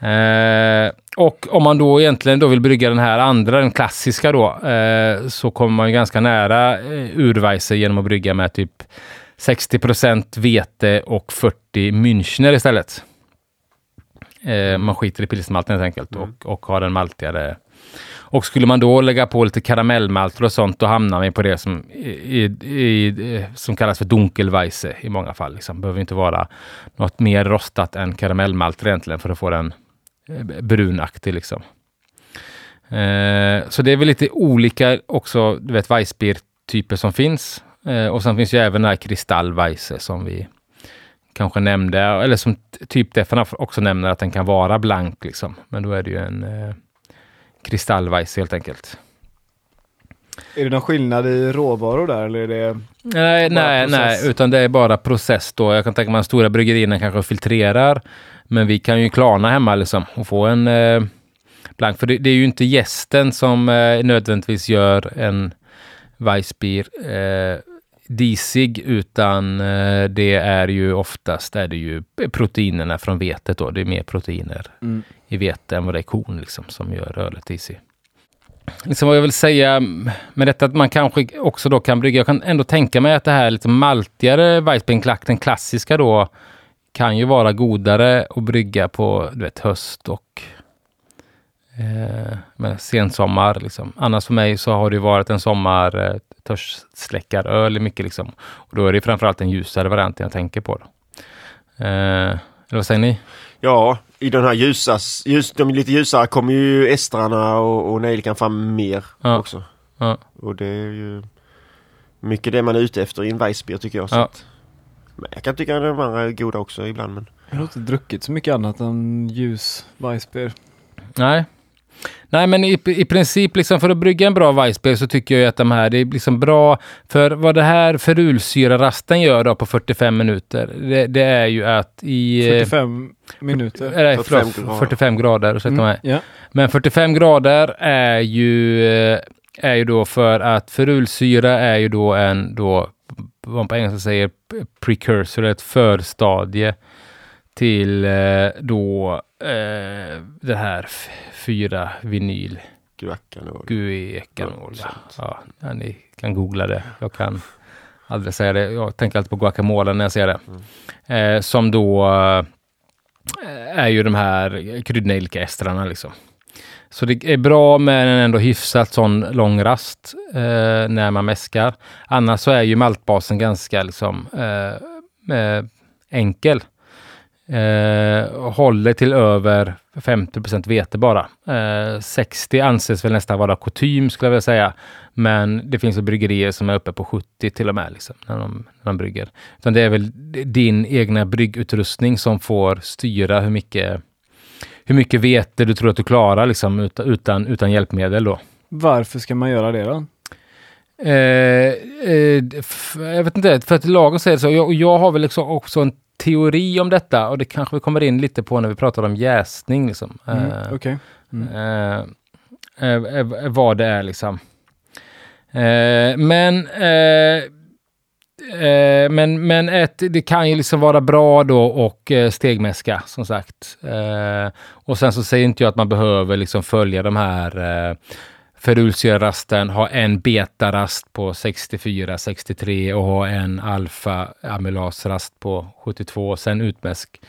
Eh, och om man då egentligen då vill brygga den här andra, den klassiska då, eh, så kommer man ganska nära eh, urweisse genom att brygga med typ 60% vete och 40 Münchner istället. Eh, man skiter i pilsnermalten helt enkelt mm. och, och har en maltigare och skulle man då lägga på lite karamellmalter och sånt, då hamnar vi på det som, i, i, som kallas för dunkelweisse i många fall. Liksom. behöver inte vara något mer rostat än karamellmalter egentligen för att få den eh, brunaktig. Liksom. Eh, så det är väl lite olika också, du vet, Weissbier-typer som finns. Eh, och sen finns ju även den här kristallweisse som vi kanske nämnde, eller som typ Defana också nämner att den kan vara blank liksom. Men då är det ju en eh, kristallvajs helt enkelt. Är det någon skillnad i råvaror där eller är det? Nej, nej, nej, utan det är bara process då. Jag kan tänka mig att stora bryggerierna kanske filtrerar, men vi kan ju klarna hemma liksom och få en eh, blank. För det, det, är ju inte gästen som eh, nödvändigtvis gör en Weissbier. Eh, disig utan eh, det är ju oftast är det ju proteinerna från vetet då. Det är mer proteiner mm i vete än vad det är korn liksom, som gör ölet disig. Liksom vad jag vill säga med detta att man kanske också då kan brygga. Jag kan ändå tänka mig att det här lite maltigare Weissbeinklack, den klassiska då, kan ju vara godare att brygga på du vet, höst och eh, sensommar. Liksom. Annars för mig så har det varit en sommar eh, törstsläckaröl mycket liksom. Och då är det framförallt en ljusare variant jag tänker på. Eh, eller vad säger ni? Ja, i den här ljusa, ljus, de lite ljusare kommer ju estrarna och, och nejlikan fram mer ja. också. Ja. Och det är ju mycket det man är ute efter i en Weissbier tycker jag. Så ja. att, men jag kan tycka att de andra är goda också ibland. Men... Jag har inte druckit så mycket annat än ljus Weissbier. Nej, Nej, men i, i princip liksom för att brygga en bra Weissbier så tycker jag att de här det är liksom bra. För vad det här ferulsyrarasten gör då på 45 minuter, det, det är ju att i... 45 minuter? Nej, 45 förlåt, 45 grader, ursäkta mm, mig. Ja. Men 45 grader är ju, eh, är ju då för att ferulsyra är ju då en, då, vad man på engelska säger, precursor, ett förstadie till eh, då eh, det här fyra vinyl. Guacanol. Guecanol. Ja, ja, ni kan googla det. Jag kan aldrig säga det. Jag tänker alltid på guacamole när jag ser det. Mm. Eh, som då eh, är ju de här kryddnejlikaestrarna liksom. Så det är bra med en ändå hyfsat sån lång rast eh, när man mäskar. Annars så är ju maltbasen ganska liksom eh, eh enkel. Eh, håller till över 50 vete bara. Eh, 60 anses väl nästan vara kutym skulle jag vilja säga. Men det finns bryggerier som är uppe på 70 till och med liksom, när, de, när de brygger. Utan det är väl din egna bryggutrustning som får styra hur mycket, hur mycket vete du tror att du klarar liksom, utan, utan hjälpmedel. Då. Varför ska man göra det då? Eh, eh, jag vet inte, för att lagen säger så. Jag, jag har väl liksom också en teori om detta och det kanske vi kommer in lite på när vi pratar om jäsning. Liksom. Mm, uh, okay. mm. uh, uh, vad det är liksom. men men, men ett, det kan ju liksom vara bra då och stegmäska som sagt. och sen så säger inte jag att man behöver liksom följa de här ferulsia-rasten, ha en beta-rast på 64, 63 och ha en alfa-amylasrast på 72. Sen utmäsk.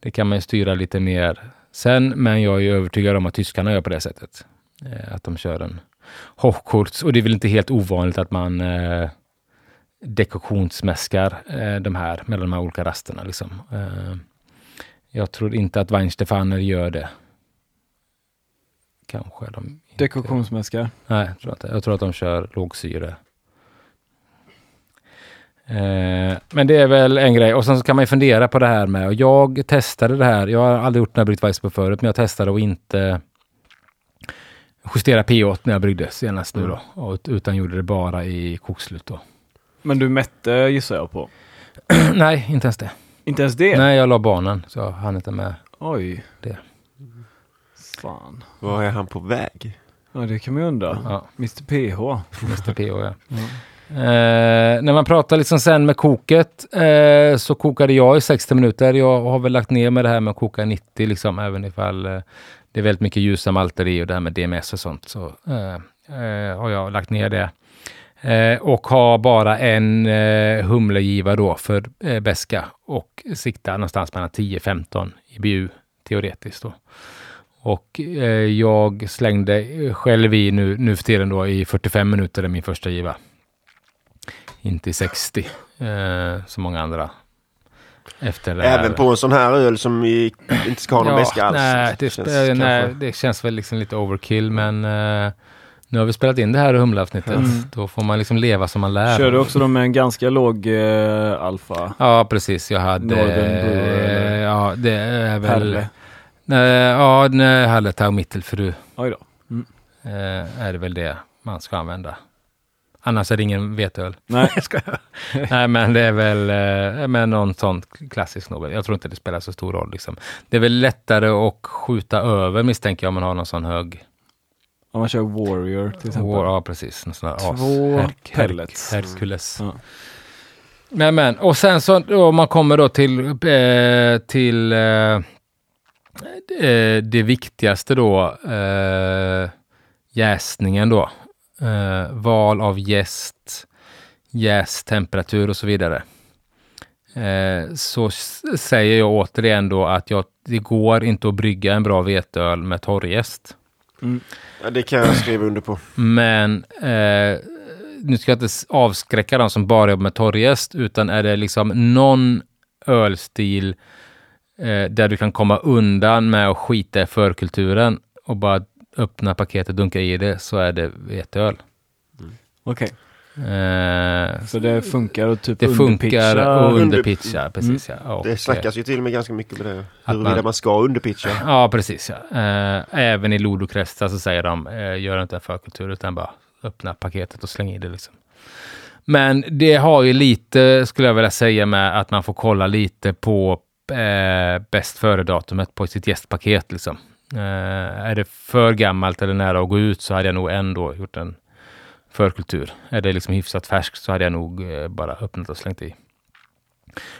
Det kan man ju styra lite mer sen, men jag är övertygad om att tyskarna gör på det sättet. Eh, att de kör en Hochkurz och det är väl inte helt ovanligt att man eh, dekoktionsmäskar eh, de här mellan de här olika rasterna. Liksom. Eh, jag tror inte att Weinstefaner gör det. Kanske de inte. Dekoktionsmäskar. Nej, jag tror, inte. jag tror att de kör lågsyre. Eh, men det är väl en grej. Och sen så kan man ju fundera på det här med, och jag testade det här, jag har aldrig gjort den här bryggt Weissbier förut, men jag testade att inte justera pH när jag bryggde senast nu då. Och, utan gjorde det bara i kokslut då. Men du mätte gissar jag på. Nej, inte ens det. Inte ens det? Nej, jag la barnen, så jag hann inte med. Oj. Det. Fan. Var är han på väg? Ja, det kan man ju undra. Ja, Mr PH. Mr PH ja. Eh, när man pratar liksom sen med koket eh, så kokade jag i 60 minuter. Jag har väl lagt ner med det här med att koka i 90 liksom, även ifall eh, det är väldigt mycket ljusa malter i och det här med DMS och sånt. Så eh, eh, har jag lagt ner det. Eh, och har bara en humlegiva då för eh, beska och siktar någonstans mellan 10-15 IBU teoretiskt. Då. Och eh, jag slängde själv i nu, nu för tiden då i 45 minuter är min första giva. Inte i 60 eh, som många andra. Efter det här. Även på en sån här öl som inte ska ha någon beska alls. Nej det, Känns sp- nej, kanske- det känns väl liksom lite overkill, men eh, nu har vi spelat in det här humleavsnittet. Mm. Då får man liksom leva som man lär. Kör du också då med en ganska låg eh, alfa? Ja, precis. Jag hade... Northern Brewer, eller? ja, det är väl... Perle? Nej, ja, nej, Hallertau Mittelfru Oj då. eh, är det väl det man ska använda. Annars är det ingen veteöl. Nej. Jag skojar. Nej, men det är väl eh, men någon sån klassisk Nobel. Jag tror inte det spelar så stor roll. Liksom. Det är väl lättare att skjuta över misstänker jag om man har någon sån hög... Om man kör Warrior till exempel. War, ja, precis. Någon sån här as- Två Herk- pellets. Herk- Hercules. Ja. Men, men, och sen så då man kommer då till, eh, till eh, eh, det viktigaste då, eh, jäsningen då. Eh, val av jäst, jästemperatur och så vidare. Eh, så säger jag återigen då att jag, det går inte att brygga en bra veteöl med torrjäst. Mm. Ja, det kan jag skriva under på. Men eh, nu ska jag inte avskräcka de som bara jobbar med torrjäst, utan är det liksom någon ölstil eh, där du kan komma undan med att skita i förkulturen och bara öppna paketet och dunka i det, så är det veteöl. Okej, Eh, så det funkar att typ det funkar Under- underpitcha, precis ja. Och, Det snackas ju till och med ganska mycket med det. Att Huruvida man- man ska underpitcha. Ja, precis. Ja. Eh, även i Lod och Cresta så säger de, eh, gör inte en förkultur utan bara öppna paketet och släng i det. Liksom. Men det har ju lite, skulle jag vilja säga, med att man får kolla lite på eh, bäst före-datumet på sitt gästpaket. Liksom. Eh, är det för gammalt eller nära att gå ut så hade jag nog ändå gjort en förkultur. Är det liksom hyfsat färskt så hade jag nog eh, bara öppnat och slängt i.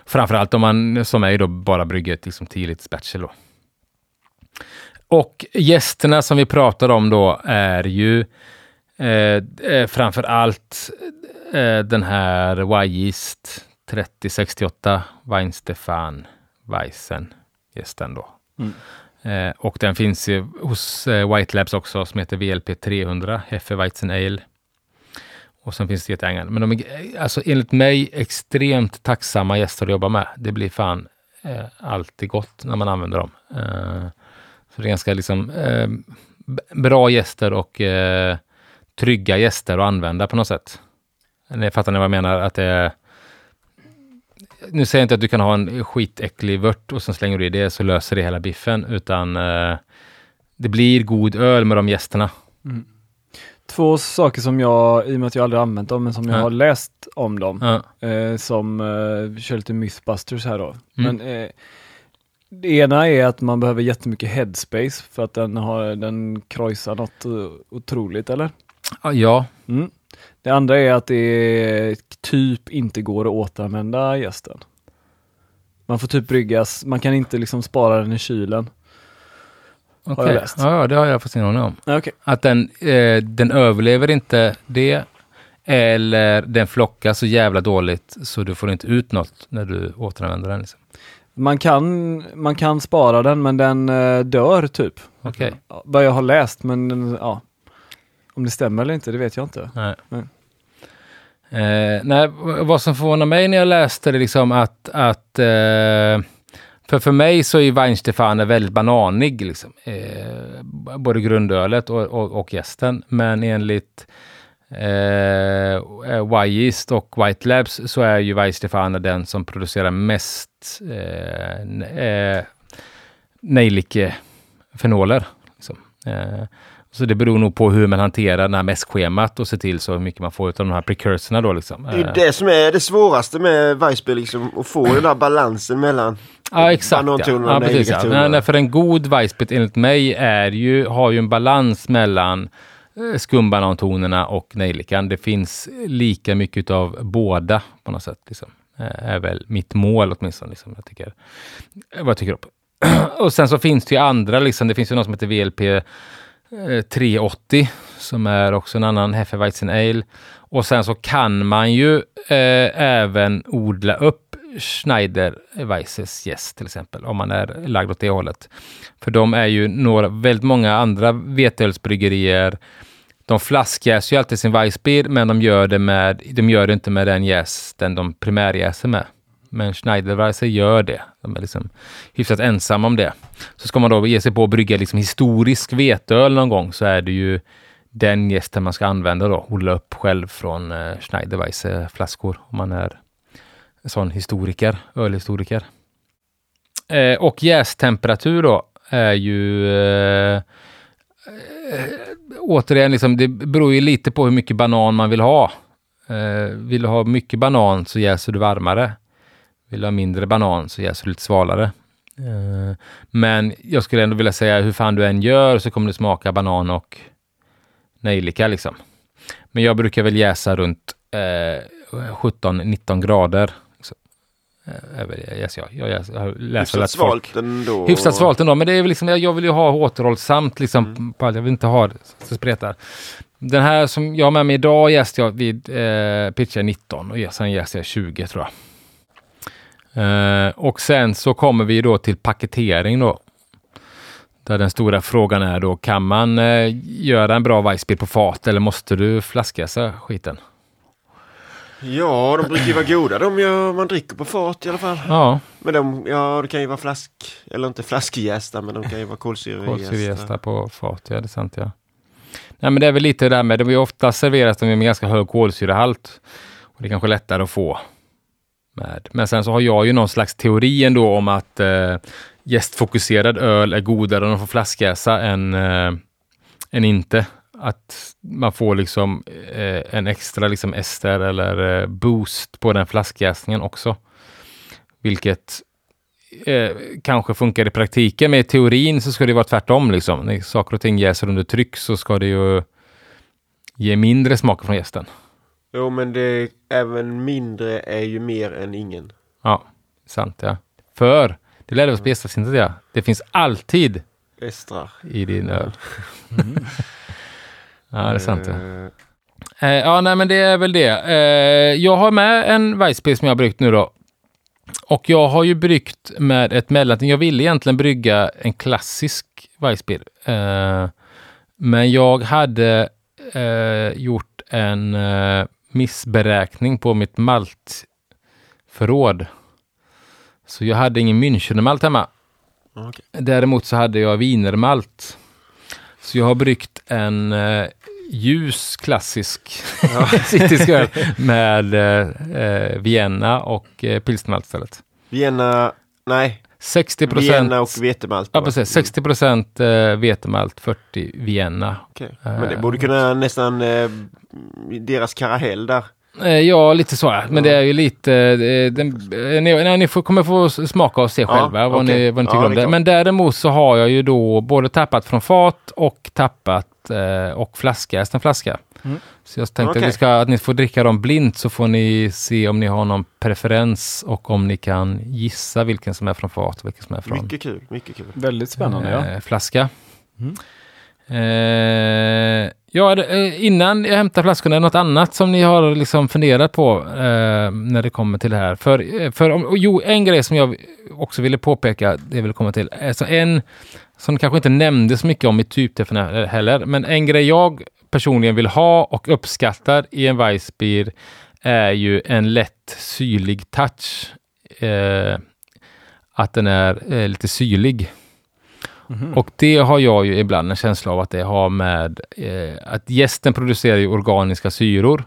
Framförallt om man som mig då bara brygger ett liksom tidigt spatchel då. Och gästerna som vi pratar om då är ju eh, eh framför allt eh, den här Y-East 3068 Weinstefan Weissen gästen då. Mm. Eh, och den finns ju hos eh, White Labs också som heter VLP 300 Hefeweizen Ale. Och sen finns det ett andra. Men de är eh, alltså enligt mig extremt tacksamma gäster att jobba med. Det blir fan eh, alltid gott när man använder dem. Eh, så det är ganska liksom eh, bra gäster och trygga gäster att använda på något sätt. Ni fattar ni vad jag menar? Att det nu säger jag inte att du kan ha en skitäcklig vört och sen slänger du i det så löser det hela biffen, utan eh, det blir god öl med de gästerna. Två saker som jag, i och med att jag aldrig använt dem, men som jag Ja. har läst om dem, Ja, eh, som eh, kör lite mythbusters här då. Mm. Men eh, det ena är att man behöver jättemycket headspace för att den, har, den krojsar något eh, otroligt, eller? ja, Mm. Det andra är att det typ inte går att återanvända gästen. Man får typ bryggas, man kan inte liksom spara den i kylen. Okej. jag läst. Ja, det har jag fått aning om. Okej. Att den, eh, den överlever inte det. Eller den flockas så jävla dåligt så du får inte ut något när du återanvänder den. Liksom. Man, kan, man kan spara den men den eh, dör typ. Okej. Ja, Vad jag har läst men ja. Om det stämmer eller inte, det vet jag inte. Nej. Nej. Eh, nej, vad som förvånar mig när jag läste det liksom att, att eh, för, för mig så är Weinstefan väldigt bananig, liksom. eh, både grundölet och, och, och gästen. Men enligt eh, Y-Yeast och White Labs så är ju Weinstefan den som producerar mest eh, eh, nejlikefenoler. Liksom. Så det beror nog på hur man hanterar det här mäskschemat och ser till så hur mycket man får av de här precursorna då liksom. Det är Eh, det som är det svåraste med Weissbier, liksom, att få den där balansen mellan Ja, exakt. Ja. Ja, precis, ja. Nej, nej, för en god Weissbier enligt mig är ju, har ju en balans mellan eh, skumbanantonerna och nejlikan. Det finns lika mycket av båda på något sätt. Liksom. Eh, är väl mitt mål åtminstone. Liksom, jag tycker, vad jag tycker upp. och sen så finns det ju andra, liksom, det finns ju något som heter VLP Eh, 380 som är också en annan Hefeweizen Ale. Och sen så kan man ju eh, även odla upp Schneider Weisses gäst till exempel, om man är lagd åt det hållet. För de är ju några, väldigt många andra veteölsbryggerier. De flaskjäser ju alltid sin Weissbier, men de gör det, med, de gör det inte med den jästen de primärjäser med. Men Schneiderweisse gör det. De är liksom hyfsat ensamma om det. Så ska man då ge sig på att brygga liksom historisk veteöl någon gång så är det ju den gästen man ska använda då. Odla upp själv från eh, Schneider flaskor om man är en sån historiker, ölhistoriker. Eh, och jästemperatur då är ju eh, eh, återigen, liksom, det beror ju lite på hur mycket banan man vill ha. Eh, vill du ha mycket banan så jäser du varmare. Vill du ha mindre banan så jäser du lite svalare. Eh, men jag skulle ändå vilja säga hur fan du än gör så kommer det smaka banan och nejlika liksom. Men jag brukar väl jäsa runt eh, 17-19 grader. Så, eh, jag. Jag, jäser, jag läser Hyfsat att folk- svalt ändå. Hyfsat svalt ändå, men det är väl liksom, jag vill ju ha återhållsamt liksom. På allt. Jag vill inte ha det så spretar. Den här som jag har med mig idag jäste jag vid eh, pitchar 19 och sen jäste jag 20 tror jag. Eh, och sen så kommer vi då till paketering då. Där den stora frågan är då, kan man eh, göra en bra Weissbier på fat eller måste du flaskjäsa skiten? Ja, de brukar ju vara goda de gör, man dricker på fat i alla fall. Ja, Men de, ja det kan ju vara flask, eller inte flaskjästa men de kan ju vara kolsyrejästa. kolsyrejästa på fat, ja det är sant ja. Nej men det är väl lite det där med, de är ofta serveras de med ganska hög kolsyrehalt. Och det är kanske lättare att få. Med. Men sen så har jag ju någon slags teori ändå om att eh, gästfokuserad öl är godare om de får flaskjäsa än, eh, än inte. Att man får liksom eh, en extra liksom ester eller eh, boost på den flaskjäsningen också. Vilket eh, kanske funkar i praktiken, men i teorin så ska det vara tvärtom. Liksom. När saker och ting jäser under tryck så ska det ju ge mindre smak från gästen. Jo men det, även mindre är ju mer än ingen. Ja, sant ja. För, det lärde oss på gästavsnittet ja, det finns alltid Estrar. i din öl. ja, det är sant ja. Eh, Eh, ja, nej men det är väl det. Eh, jag har med en Weissbier som jag har bryggt nu då. Och jag har ju bryggt med ett mellanting. Jag ville egentligen brygga en klassisk Weissbier. Eh, men jag hade eh, gjort en eh, missberäkning på mitt maltförråd. Så jag hade ingen Münchenermalt hemma. okej. Däremot så hade jag wienermalt. Så jag har bryggt en eh, ljus klassisk citrisk öl med eh, eh, Vienna och eh, pilsnermalt istället. Vienna, nej, 60 Vienna och vetemalt. Ja, precis. 60 procent eh, vetemalt, 40 Vienna. Okej. Men det borde kunna nästan eh, deras karamell där. Eh, ja, lite så. Men det är ju lite... Eh, den, eh, ni, ni får, kommer få smaka och se Ja, själva vad, ni, okej. vad ni tycker Ja, om det. Men däremot så har jag ju då både tappat från fat och tappat eh, och flaskjäst en flaska. Mm. Så jag tänkte Okej. att, vi ska, att ni får dricka dem blint så får ni se om ni har någon preferens och om ni kan gissa vilken som är från fat och vilken som är från Mycket kul, mycket kul. Väldigt spännande ja. eh, flaska. Mm. Eh, ja, eh, innan jag hämtar flaskorna, är det något annat som ni har liksom funderat på eh, när det kommer till det här? För, eh, för om, jo, en grej som jag också ville påpeka, det jag vill komma till, alltså en som kanske inte nämndes mycket om i typträffen heller, men en grej jag personligen vill ha och uppskattar i en Weissbier är ju en lätt syrlig touch. Eh, att den är eh, lite syrlig. Mhm. Och det har jag ju ibland en känsla av att det har med eh, att gästen producerar ju organiska syror.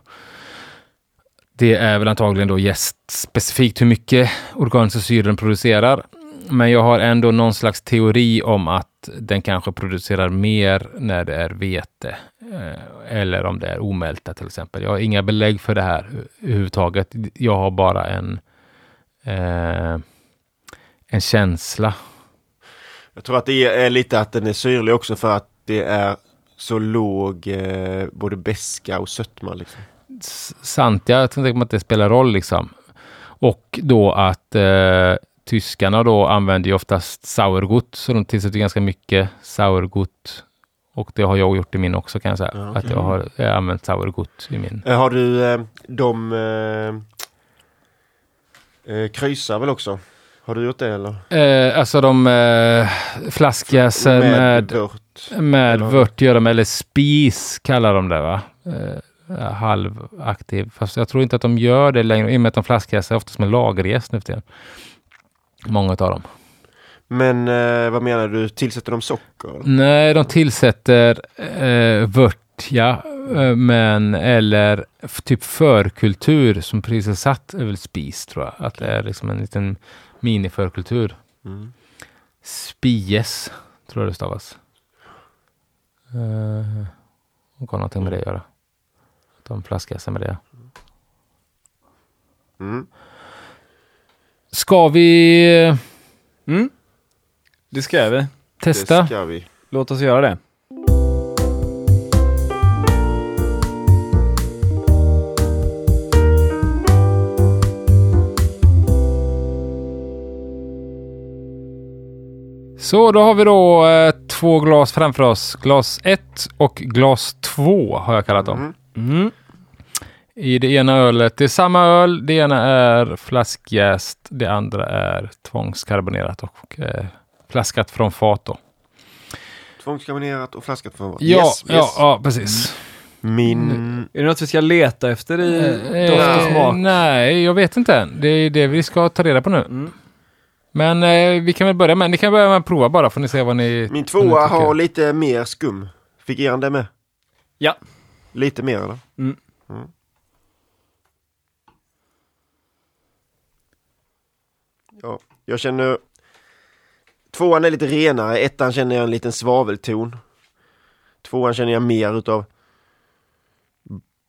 Det är väl antagligen då gäst specifikt hur mycket organiska syror den producerar. Men jag har ändå någon slags teori om att den kanske producerar mer när det är vete. Eh, eller om det är omälta till exempel. Jag har inga belägg för det här överhuvudtaget. Jag har bara en, eh, en känsla. Jag tror att det är lite att den är syrlig också för att det är så låg eh, både beska och sötma. Liksom. Sant, jag tänker att det spelar roll liksom. Och då att eh, tyskarna då använder ju oftast sauergut, så de tillsätter ganska mycket sauergut. Och det har jag gjort i min också kan jag säga. Ja, Att jag har eh, använt sauergut i min. Eh, har du eh, de eh, eh, kryssar väl också? Har du gjort det eller? Eh, alltså de eh, flaskjäser med, vört. med eller- vört gör de, eller spis kallar de det va? Eh, halvaktiv. Fast jag tror inte att de gör det längre i och med att de flaskjäser oftast med lagerjäst nu för tiden. Många av dem. Men eh, vad menar du? Tillsätter de socker? Nej, de tillsätter eh, vört, ja, eh, men eller typ förkultur som precis är satt över spis tror jag. Att det är liksom en liten miniförkultur. Mm. Spies, tror jag det stavas. Eh, och har någonting med det att göra. Att de flaskjäsar med det. Mm. Ska vi Mm. Det ska vi. testa? Det ska vi. Låt oss göra det. Så då har vi då eh, två glas framför oss. Glas 1 och glas 2 har jag kallat dem. Mm. Mm. I det ena ölet, det är samma öl, det ena är flaskjäst, det andra är tvångskarbonerat och eh, flaskat från fat då. Tvångskarbonerat och flaskat från vad? Ja, Yes, ja, yes. ja, precis. Min... Är det något vi ska leta efter i Eh, doft och eh, smak? nej, jag vet inte än. Det är det vi ska ta reda på nu. Mm. Men eh, vi kan väl börja med, ni kan börja med att prova bara, får ni se vad ni Min tvåa har lite mer skum. Fick er det med? Ja. Lite mer eller? Mm. Ja, jag känner... Tvåan är lite renare, ettan känner jag en liten svavelton. Tvåan känner jag mer utav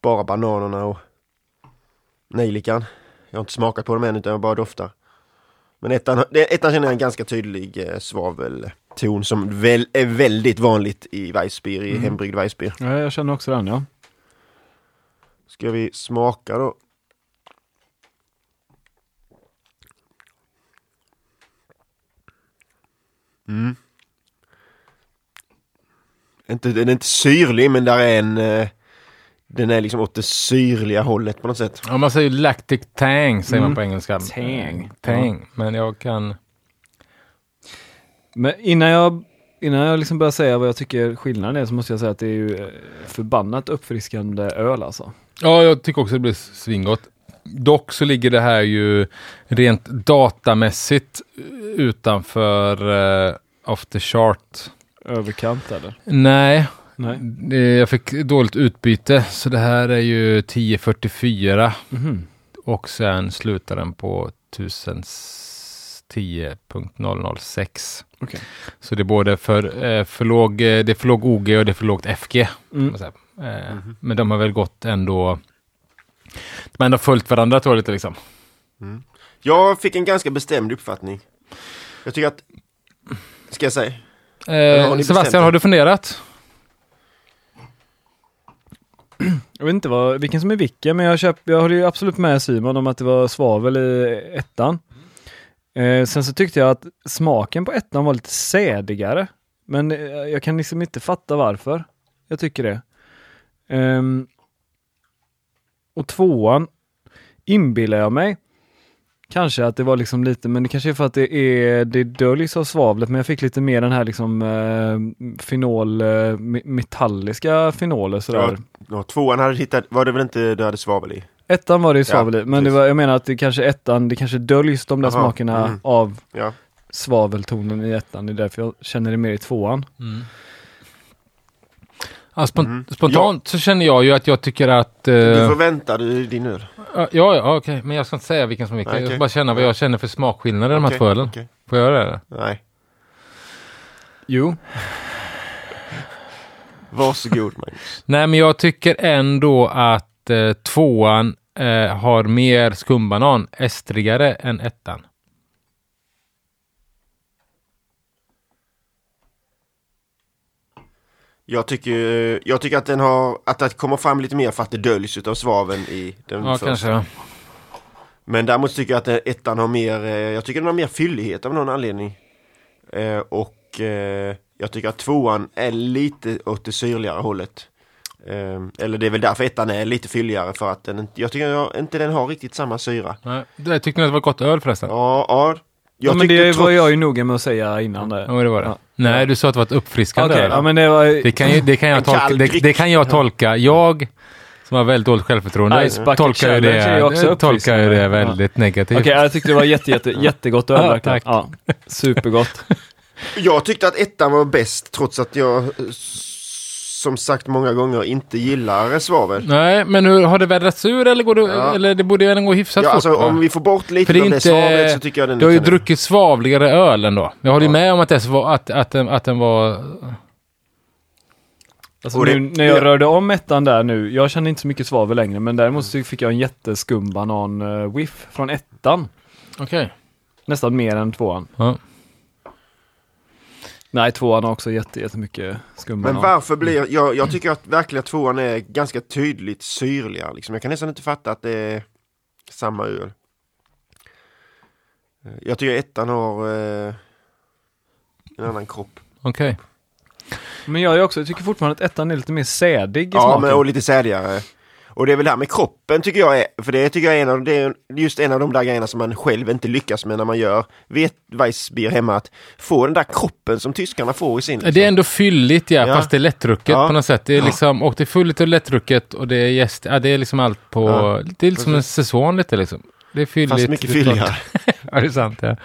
bara bananerna och nejlikan. Jag har inte smakat på dem än utan jag bara doftar. Men ettan, ettan känner jag en ganska tydlig eh, svavelton som väl, är väldigt vanligt i Weissbier, i Mm. hembryggd Weissbier. Ja, jag känner också den ja. Ska vi smaka då? Mm. Inte, den är inte syrlig men där är en... Eh, den är liksom åt det syrliga hållet på något sätt. Ja, man säger lactic tang, säger man Mm. på engelska. Tang. Tang. Men jag kan... Men innan jag, innan jag liksom börjar säga vad jag tycker skillnaden är så måste jag säga att det är ju eh, förbannat uppfriskande öl alltså. Ja, jag tycker också det blir svingott. Dock så ligger det här ju rent datamässigt utanför off the chart. Överkant eller? Nej, Nej. jag fick dåligt utbyte. Så det här är ju 1044 Mhm. och sen slutar den på 1010.006. Okej. Så det är både för, eh, för, låg, eh, det är för låg OG och det är för lågt FG. Mm. Eh, Men de har väl gått ändå... De har ändå följt varandra tror jag lite liksom. Jag fick en ganska bestämd uppfattning. Jag tycker att... Ska jag säga? har Eh, bestämt Sebastian, har du funderat? Jag vet inte vad, vilken som är vilken, men jag, köp, jag håller ju absolut med Simon om att det var svavel i ettan. Eh, sen så tyckte jag att smaken på ettan var lite sädigare. Men eh, jag kan liksom inte fatta varför jag tycker det. Ehm, och tvåan inbillar jag mig kanske att det var liksom lite, men det kanske är för att det är, det döljs av svavlet, men jag fick lite mer den här liksom eh, fenol, eh, me- metalliska fenoler sådär. Ja, tvåan hade hittat, var det väl inte du hade svavel i? Ettan var det ju svavel i, men det var, jag menar att det kanske ettan, det kanske döljs de där Jaha, smakerna mm. av Ja. svaveltonen i ettan. Det är därför jag känner det mer i tvåan. Ja, spont- Mhm. Spontant så känner jag ju att jag tycker att... eh, Du får vänta du, din öl. ja, ja, okej. Men jag ska inte säga vilken som är vilken. Nej, Jag ska bara känna vad jag känner för smakskillnader i de här två ölen. okej. Får jag göra det? Nej. Jo. Varsågod Magnus. Nej, men jag tycker ändå att eh, tvåan eh, har mer skumbanan, estrigare än ettan. Jag tycker, jag tycker att den har, att det kommer fram lite mer för att det döljs utav svaveln i den Ja, första. kanske. Men däremot tycker jag att eh, ettan har mer, eh, jag tycker den har mer fyllighet av någon anledning. Eh, och eh, jag tycker att tvåan är lite åt det syrligare hållet. Eh, eller det är väl därför ettan är lite fylligare för att den inte, jag tycker jag, inte den har riktigt samma syra. Nej, Jag tyckte ni att det var gott öl förresten? Ja, ja. Jag Ja, men tyckte det trots- var jag ju noga med att säga innan det. Ja, det var det. Ja. Nej, du sa att det var ett uppfriskande öl. ja men det var... Det kan, ju, det, kan jag tolka, det, det kan jag tolka. Jag som har väldigt dåligt självförtroende tolkar ju det, tolkar ju det väldigt negativt. Okej, jag tyckte det var jätte, jätte, jättegott öl Ja, verkligen. tack. Ja, supergott. Jag tyckte att ettan var bäst trots att jag som sagt många gånger inte gillar svavel. Nej, men hur, har det vädrats ur eller, går det, Ja. eller det borde ju ändå gå hyfsat Ja, fort? alltså om vi får bort lite För det av det inte, svavlet så tycker jag den du har ju druckit svavligare öl ändå. Jag håller ju Ja. med om att, det var, att, att, den, att den var... Alltså det- nu, när jag rörde om ettan där nu, jag kände inte så mycket svavel längre, men däremot så fick jag en jätteskum banan uh, whiff från ettan. Okej. Nästan mer än tvåan. Ja. Nej, tvåan har också jätte, jättemycket skum Men varför blir, jag, jag tycker att verkligen att tvåan är ganska tydligt syrligare. Liksom. Jag kan nästan inte fatta att det är samma öl. Eh, Jag tycker ettan har eh, en annan kropp. Okej. Men jag, är också, jag tycker fortfarande att ettan är lite mer sädig i Ja, smaken. men, och lite sädigare. Och det är väl det här med kroppen tycker jag är, för det tycker jag är en av, det är just en av de där grejerna som man själv inte lyckas med när man gör vet Weissbier hemma. Att få den där kroppen som tyskarna får i sin. liksom. Det är ändå fylligt ja, Ja. fast det är lättdrucket Ja. på något sätt. Det är liksom, och det är fylligt och lättdrucket och det är jäst, ja, det är liksom allt på... Det är liksom en säsong lite liksom. Det är fylligt. Fast mycket fylligare. Ja, det är sant. Ja.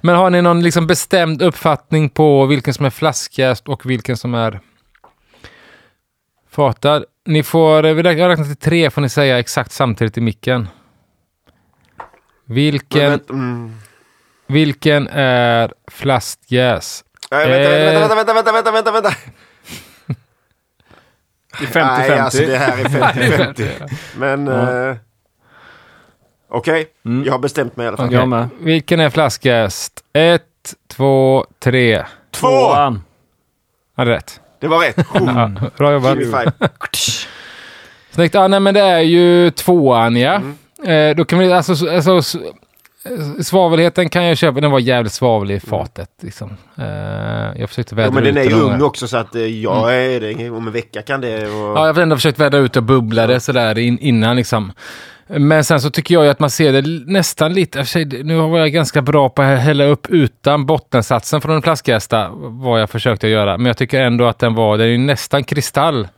Men har ni någon liksom bestämd uppfattning på vilken som är flaskigast och vilken som är fatad? Ni får, eh, jag räknar till tre får ni säga exakt samtidigt i micken. Vilken, Men, mm. vilken är flaskjäs? Nej, vänta, Eh. vänta, vänta, vänta, vänta, vänta, vänta. Det är 50-50. Nej, alltså det här är 50-50. Men Ja. eh, okej, Mm. jag har bestämt mig i alla fall. Okej. Jag med. Vilken är flaskjäst? Ett, två, tre. Två! Tvåan. Hade rätt. Det var rätt. Ja, bra jobbat. Snyggt. Ja, nej, men det är ju tvåan, ja. Mm. Eh, då kan vi, alltså, så- alltså, svavelheten kan jag köpa. Den var jävligt svavlig i fatet. Liksom. Eh, jag försökte vädra Ja, men den ut är ju ung också så att eh, jag är det. Om en vecka kan det. Och... Ja, jag har ändå försökt vädra ut och bubbla det sådär in, innan liksom. Men sen så tycker jag ju att man ser det nästan lite, sig, nu var jag ganska bra på att hälla upp utan bottensatsen från en flaskjästa, vad jag försökte göra. Men jag tycker ändå att den var, den är ju nästan kristall,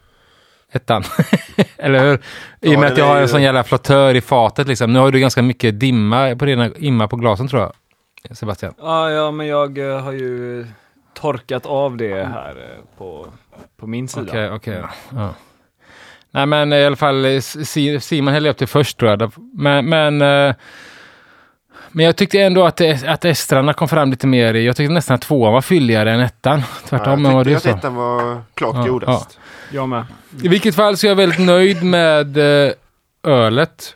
ettan. Eller hur? I Ja, och med den att jag har en ju- sån jävla flottör i fatet liksom. Nu har du ganska mycket dimma på dina, imma på glasen tror jag, Sebastian. Ja, ja, men jag eh, har ju torkat av det här eh, på, på min sida. Okej, okej. Ja. Nej, men i alla fall eh, Si- Simon hällde upp det först tror jag. Men, men, eh, men jag tyckte ändå att, att estrarna kom fram lite mer. i- Jag tyckte nästan att tvåan var fylligare än ettan. Tvärtom ja, jag du tyckte att ettan var klart Ja, godast. Jag med. I vilket fall så är jag väldigt nöjd med eh, ölet.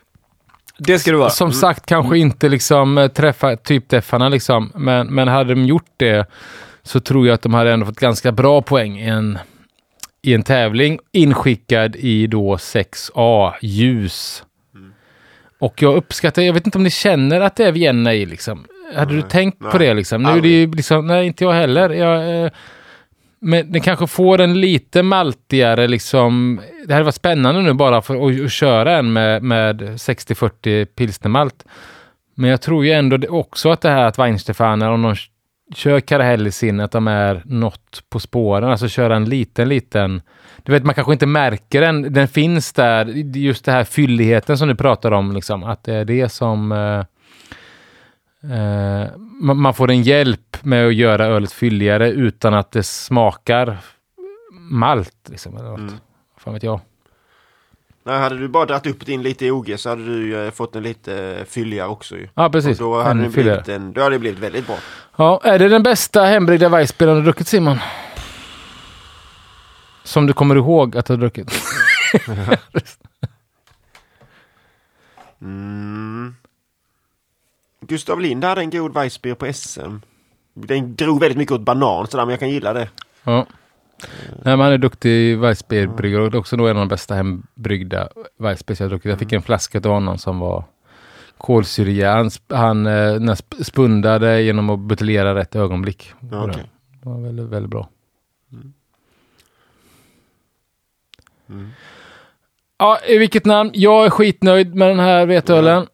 Det ska det vara. Som sagt kanske inte liksom träffa typdeffarna liksom. Men, men hade de gjort det så tror jag att de hade ändå fått ganska bra poäng i en, i en tävling inskickad i då 6A ljus. Och jag uppskattar, jag vet inte om ni känner att det är Vienna i liksom. Hade du Nej, tänkt på nej, det liksom? Nu är det ju liksom, nej inte jag heller. Jag, eh, men den kanske får en lite maltigare liksom. Det hade varit spännande nu bara för att, att köra en med, med 60-40 pilsnermalt. Men jag tror ju ändå det också att det här att Weinstefaner, om de kör Karahell i sin, att de är något på spåren, alltså köra en liten, liten du vet, man kanske inte märker den. Den finns där, just den här fylligheten som du pratar om, liksom, att det är det som eh, eh, man får en hjälp med att göra ölet fylligare utan att det smakar malt. Liksom, eller något. Mm. Fan vet jag. Nej, hade du bara dragit upp din lite i OG så hade du eh, fått en lite fylligare också ju. Ja, precis. Och då hade, blivit en, då hade det blivit väldigt bra. Ja, är det den bästa hembryggda Weissbieren du druckit Simon? Som du kommer ihåg att du har druckit? Mm. Gustav Lind hade en god Weissbier på SM. Den drog väldigt mycket åt banan sådär, men jag kan gilla det. Ja. Nej, men han är duktig Weissbierbryggare och också då en av de bästa hembryggda Weissbier jag druckit. Jag fick en flaska av honom som var kolsyra. Han, han eh, spundade genom att buteljera rätt ögonblick. Ja, den. Det var väldigt, väldigt bra. Mm. Ja, i vilket namn? Jag är skitnöjd med den här veteölen.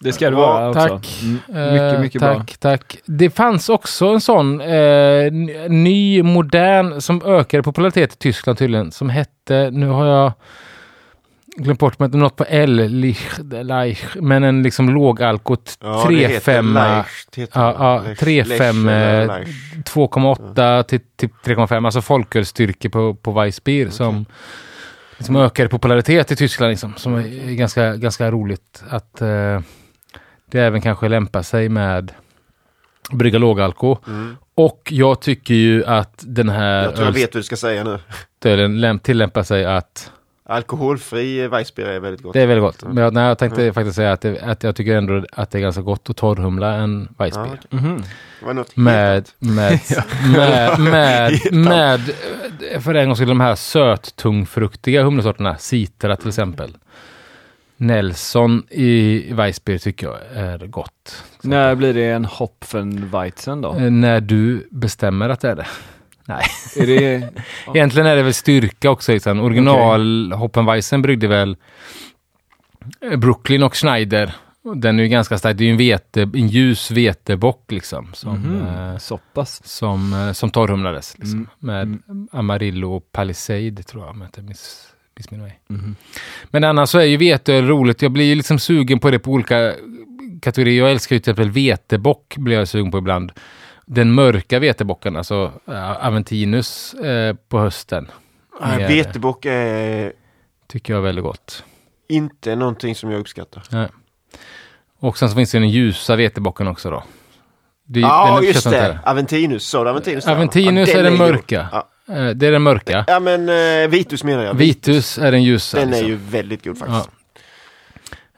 Det ska det Ja, vara också. tack. Mm, Eh, mycket, mycket bra. tack, tack. Det fanns också en sån eh, ny, modern, som ökade popularitet i Tyskland tydligen, som hette, nu har jag glömt bort men något på L, Lich, Lich, men en liksom lågalko Ja, det heter 3,5 Leicht, heter Ja, ja, Leicht, 3,5, Leicht eller eh, Leicht. 2,8 till typ 3,5, alltså folkölsstyrkor på, på Weissbier som liksom ökar i popularitet i Tyskland. Liksom, som är ganska, ganska roligt att eh, det även kanske lämpar sig med brygga lågalko. Mm. Och jag tycker ju att den här Jag tror jag vet vad du ska säga nu. ölen läm- tillämpar sig att Alkoholfri Weissbier är väldigt gott. det är väldigt gott. Men jag, nej, jag tänkte faktiskt säga att, det, att jag tycker ändå att det är ganska gott att torrhumla en Ja, Weissbier. Det var något helt Med, med, med, med, med, för en gång skulle de här söttungfruktiga humlesorterna, Citra till exempel. Nelson i Weissbier tycker jag är gott. När blir det en Hopfenweizen då? Eh, När du bestämmer att det är det. Nej, Är det... egentligen är det väl styrka också. Liksom. Original Hoppenweizen bryggde väl eh, Brooklyn och Schneider. Den är ju ganska stark. Det är ju en, vete, en ljus vetebock liksom. Som, Mhm, eh, Så pass. som, eh, som torrhumlades. Liksom, Mm. Med Mm. Amarillo och Palisade tror jag, om jag inte miss, missminner mig. Mhm. Men annars så är ju veteöl roligt. Jag blir ju liksom sugen på det på olika kategorier. Jag älskar ju till exempel vetebock, blir jag sugen på ibland. Den mörka vetebocken, alltså äh, Aventinus eh, på hösten. Nej, Med- Vetebock är Tycker jag är väldigt gott. inte någonting som jag uppskattar. Och sen så finns det den ljusa vetebocken också då. Det, Ja, den just det. Aventinus. Sa du Aventinus? Aventinus Ja, är den ju- mörka. Ja. Eh, Det är den mörka. ja, men eh, Vitus menar jag. Vitus är den ljusa. Den är liksom. ju väldigt god faktiskt.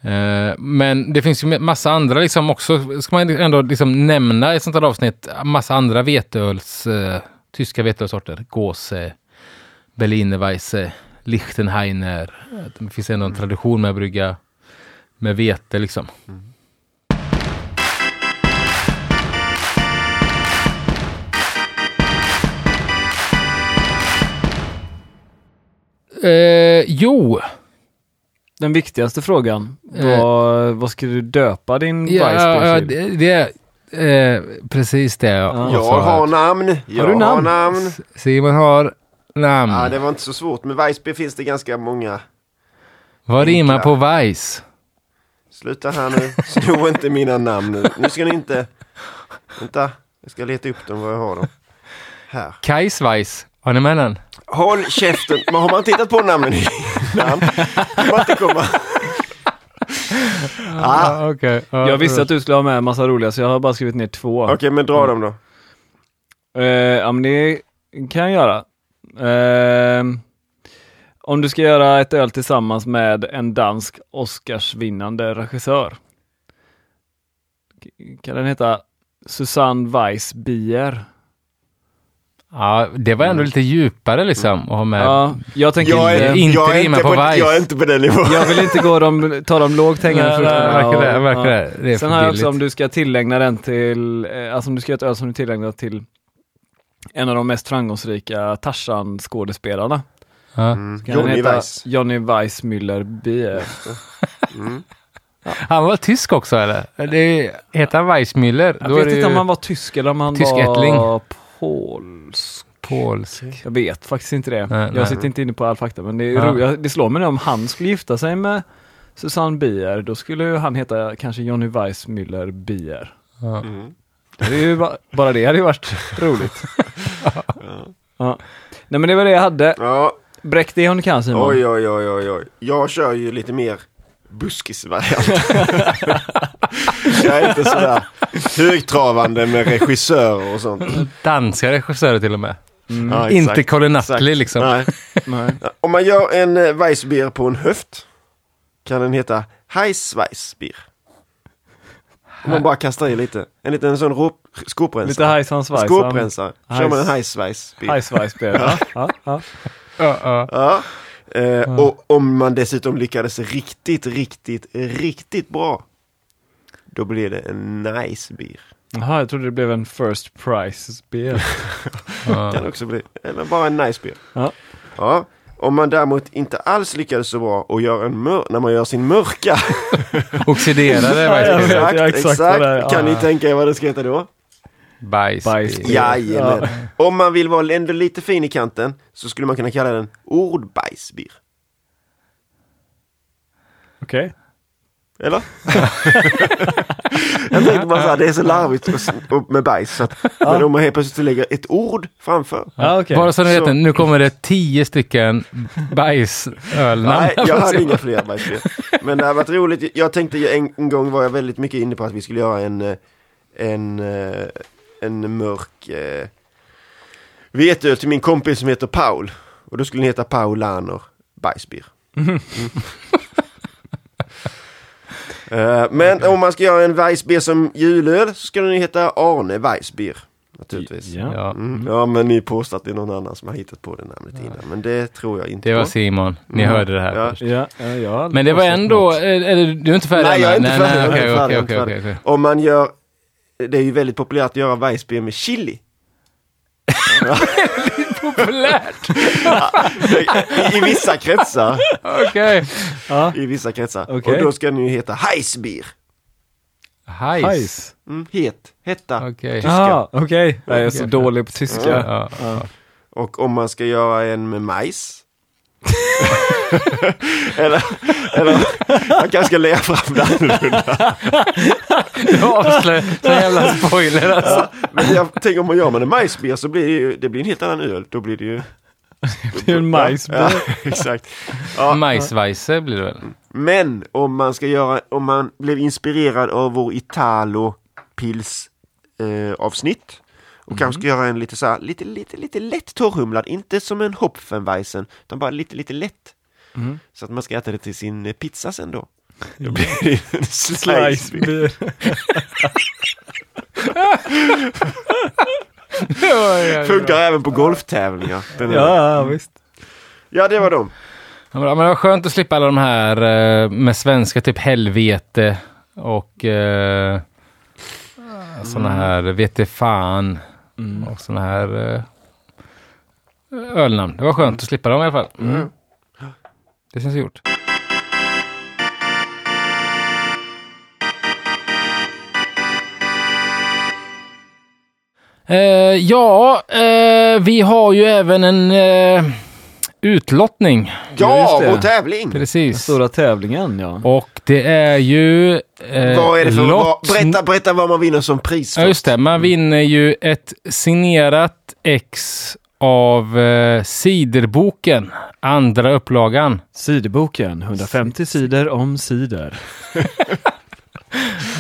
Eh, men det finns ju massa andra liksom också, ska man ändå liksom nämna i ett sånt här avsnitt, massa andra veteöls, tyska veteölsorter. Gåse, Berlinerweisse, Lichtenheiner. Eh, Det finns ändå en tradition med att brygga med vete liksom. Eh, jo, Den viktigaste frågan Eh. vad ska du döpa din ja, ja, till? det, det är eh, precis det. Ja. Jag har namn. Jag du namn? namn. Simon har namn. Ja, det var inte så svårt. Med Weissbier finns det ganska många. Vad rimmar på Weiss? Sluta här nu. Sno inte mina namn nu. Nu ska ni inte... Vänta. Jag ska leta upp dem var jag har dem. Här. Kais Weiss. Har ni med den? Håll käften. Men har man tittat på namnen innan? man inte komma... Ah, okej. Jag visste att du skulle ha med en massa roliga så jag har bara skrivit ner två. Okej, men dra dem då. Eh, ja men det kan jag göra. Eh, om du ska göra ett öl tillsammans med en dansk Oscarsvinnande regissör. Kan den heta Susanne Weiss Bier? Ja, det var ändå lite djupare liksom att ha med. Ja, jag tänker Jag är, inte, inte jag, är rimma inte på på, Weiss. jag är inte på den nivån. jag vill inte gå de, ta de lågt hängande frukterna. verkar det, och- verkar ja. det. Det är Sen har jag också om du ska tillägna den till, eh, alltså om du ska göra ett öl som du tillägnar till en av de mest framgångsrika Tarzan-skådespelarna. Mm. Johnny Weiss. Johnny Weissmüller Bier. Mm. Han var tysk också eller? Det heter han Weissmüller? Jag vet inte ju om han var tysk eller om han tysk var ättling. Polsk. polsk. Jag vet faktiskt inte det. Nej, jag nej. sitter inte inne på all fakta, men det, är Ja. jag- det slår mig nu om han skulle gifta sig med Susanne Bier, då skulle han heta kanske Johnny Weissmüller Bier. Ja. Mm. Det är ju ba- bara det hade ju varit roligt. ja. Nej men det var det jag hade. Ja, Bräck det om du kan Simon. oj, oj, oj, oj, oj. Jag kör ju lite mer buskisvariant. jag är inte sådär högtravande med regissörer och sånt. Danska regissörer till och med. Mm. Ja, Inte Colin. Nutley liksom. Nej. Nej. Om man gör en eh, Weissbier på en höft kan den heta Heißweissbier. Om man bara kastar i lite. En liten sån rop- Lite skoprensare. hajsan svajsan. Skoprensare. Kör man en Heißweissbier. Hajsvajsbier. Ja. Ja, ja. Ja, Eh, Och om man dessutom lyckades riktigt, riktigt, riktigt bra. Då blir det en nice beer. Jaha, jag trodde det blev en first price spel. Ja. Kan också bli. Eller bara en nice beer. Ja. Ja. Om man däremot inte alls lyckades så bra och gör en mör- när man gör sin mörka. Oxiderade Ja, exakt, exakt exakt. det. Kan Ja. ni tänka er vad det ska heta då? Bajsbier. Bajsbier. Jajamän. Om man vill vara ändå lite fin i kanten så skulle man kunna kalla den ordbajsbier. Okej. Eller? jag tänkte bara såhär, det är så larvigt med bajs. Så att, Men om man helt plötsligt lägger ett ord framför. Ja, okej. Bara så ni vet, Så- nu kommer det tio stycken bajsölnamn. Nej, jag hade inga fler bajsbier. Men det har varit roligt. Jag tänkte en, en gång var jag väldigt mycket inne på att vi skulle göra en, eh, en, eh, en mörk eh, vetöl till min kompis som heter Paul. Och då skulle den heta Paulaner bajsbier. Mm. Eh, Men om man ska göra en Weissbier som julöl så ska den heta Arne Weissbier. Naturligtvis. Ja. Ja, Mm. Ja men ni påstår att det är någon annan som har hittat på det namnet innan. Men det tror jag inte det var på. Simon. Ni Mm. hörde det här Ja. först. Ja, ja, ja. Men det var ändå, eller du är inte färdig Nej, jag är inte färdig. Om man gör, det är ju väldigt populärt att göra Weissbier med chili. Populärt! I, I vissa kretsar. Okej. Ja. I vissa kretsar. Okej. Och då ska den ju heta Heissbier. Hajs. Hajs. Mm, het, hetta. Okej. Jaha, okej. Jag är så dålig på tyska. Ja, ja. Och om man ska göra en med majs. eller, eller jag kanske ska lägga fram det annorlunda. Du avslöjar så jävla spoiler alltså. Ja, men jag tänker om man gör med en majsbier så blir det ju, det blir en helt annan öl. Då blir det ju... Det är en majsbier. Ja, exakt. Ja, Majsweisse blir det väl? Men om man ska göra, om man blev inspirerad av vår Italo Pils eh, avsnitt och kanske ska göra en lite så här, lite, lite, lite lätt torrhumlad, inte som en Hopfenweizen, utan bara lite, lite lätt. Mm. Så att man ska äta det till sin eh, pizza sen då. Då blir det en slice. Slicebier. Funkar även på golftävlingar. Ja, ja, visst. ja, det var de. Ja, men det var skönt att slippa alla de här eh, med svenska, typ helvete och eh, såna här vete fan Mm. och såna här eh, ölnamn. Det var skönt att slippa dem i alla fall. Mm. Det känns gjort. Eh, ja, eh, vi har ju även en eh, utlottning. Ja, vår tävling! Precis. Stora tävlingen, ja. Och det är ju... Eh, Vad är det för, lott- vad, berätta, berätta vad man vinner som pris. Ja, just det. Man vinner ju ett signerat ex av eh, Ciderboken, andra upplagan. Ciderboken, 150 sidor om cider.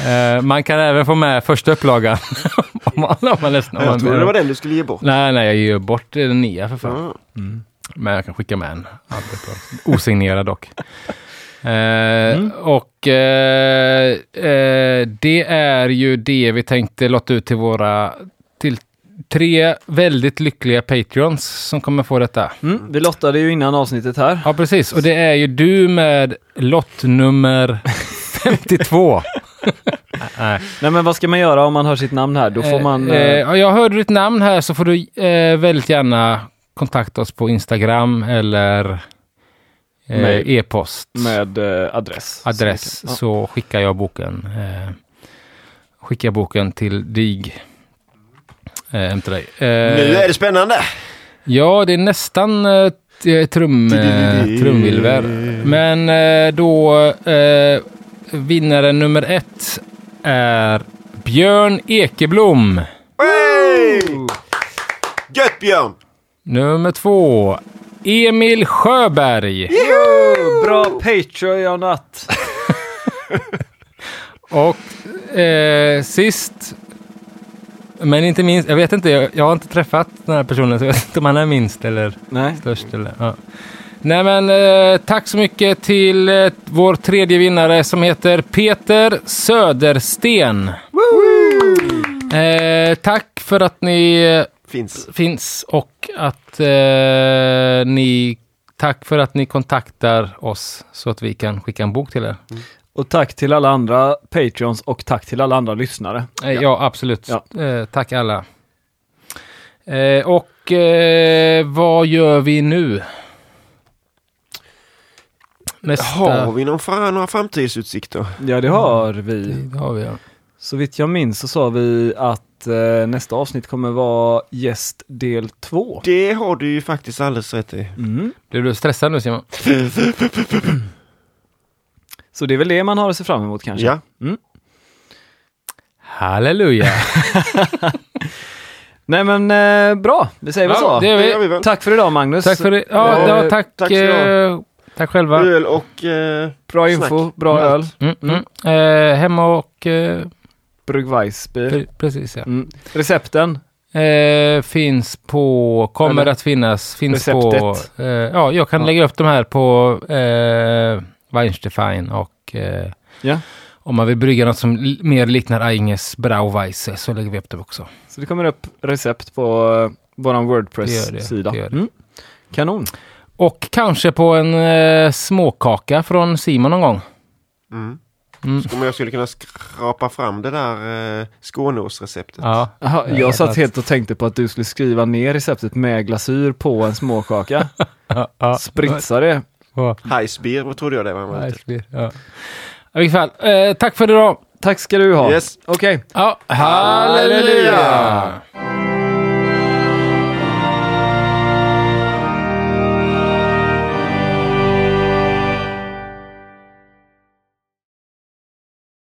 Eh, man kan även få med första upplagan. om man, om man om Jag trodde det var den du skulle ge bort. Nej, nej, jag ger bort den nya för fan. Ja. Men jag kan skicka med en. Osignerad dock. Eh, Och eh, eh, det är ju det vi tänkte lotta ut till våra tre väldigt lyckliga Patreons som kommer få detta. Mm, vi lottade ju innan avsnittet här. Ja, precis. Och det är ju du med lottnummer 52. Nej. Nej men vad ska man göra om man hör sitt namn här? Då får man... Eh, eh, ja, jag hörde ditt namn här så får du eh, väldigt gärna kontakta oss på Instagram eller eh, e-post. med eh, adress. adress Så kan- så skickar jag boken. Eh, skickar boken till dig. Eh, hem till dig. Eh, Nu är det spännande! Ja, det är nästan eh, trum, eh, trumvirvel. Men eh, då eh, vinnare nummer ett är Björn Ekeblom. Hey! Gött Björn! Nummer två Emil Sjöberg. Oh, bra Patreonat! Och eh, sist, men inte minst, jag vet inte, jag, jag har inte träffat den här personen så jag vet inte om han är minst eller Nej. störst. Eller, ja. Nej men eh, tack så mycket till eh, vår tredje vinnare som heter Peter Södersten. Eh, tack för att ni eh, Finns. finns och att eh, ni Tack för att ni kontaktar oss så att vi kan skicka en bok till er. Och tack till alla andra Patreons och tack till alla andra lyssnare. Eh, Ja, absolut. Ja. Eh, tack alla. Eh, och eh, vad gör vi nu? Nästa... Har vi någon fra, några framtidsutsikter? Ja, det har vi. Det har vi, ja. Så vitt jag minns så sa vi att eh, nästa avsnitt kommer vara gäst del två. Det har du ju faktiskt alldeles rätt i. Mm. Blir du stressad nu Simon? Så det är väl det man har att se fram emot kanske. Ja. Halleluja! Nej men eh, bra, vi säger väl Ja, så. det vi. vi väl. Tack för idag Magnus. Tack för det. Ja, Eh, ja tack. tack eh, tack själva. Öl och... Eh, Bra info, Snack. bra Mat. öl. Mm, mm. Eh, hemma och... Eh, Brugweissbier. pre- precis ja. Mm. Recepten, Eh, finns på, kommer Eller? att finnas, finns Receptet. på, eh, ja jag kan Ja. lägga upp de här på eh, Weinstein och eh, Ja. om man vill brygga något som mer liknar Ainges Brauweisse så lägger vi upp det också. så det kommer upp recept på uh, gör det, Wordpress-sida. Mm. Kanon. Och kanske på en eh, småkaka från Simon någon gång. mm. Mm. Om jag skulle kunna skrapa fram det där eh, Skåneåsreceptet. Ja. Aha, Ja, jag satt att- helt och tänkte på att du skulle skriva ner receptet med glasyr på en småkaka. Ja, ja. Spritsa det. Highspear, vad trodde jag det var? Ja. I vilket fall, eh, tack för idag. Tack ska du ha. Yes. Okej. Ja, halleluja! Halleluja!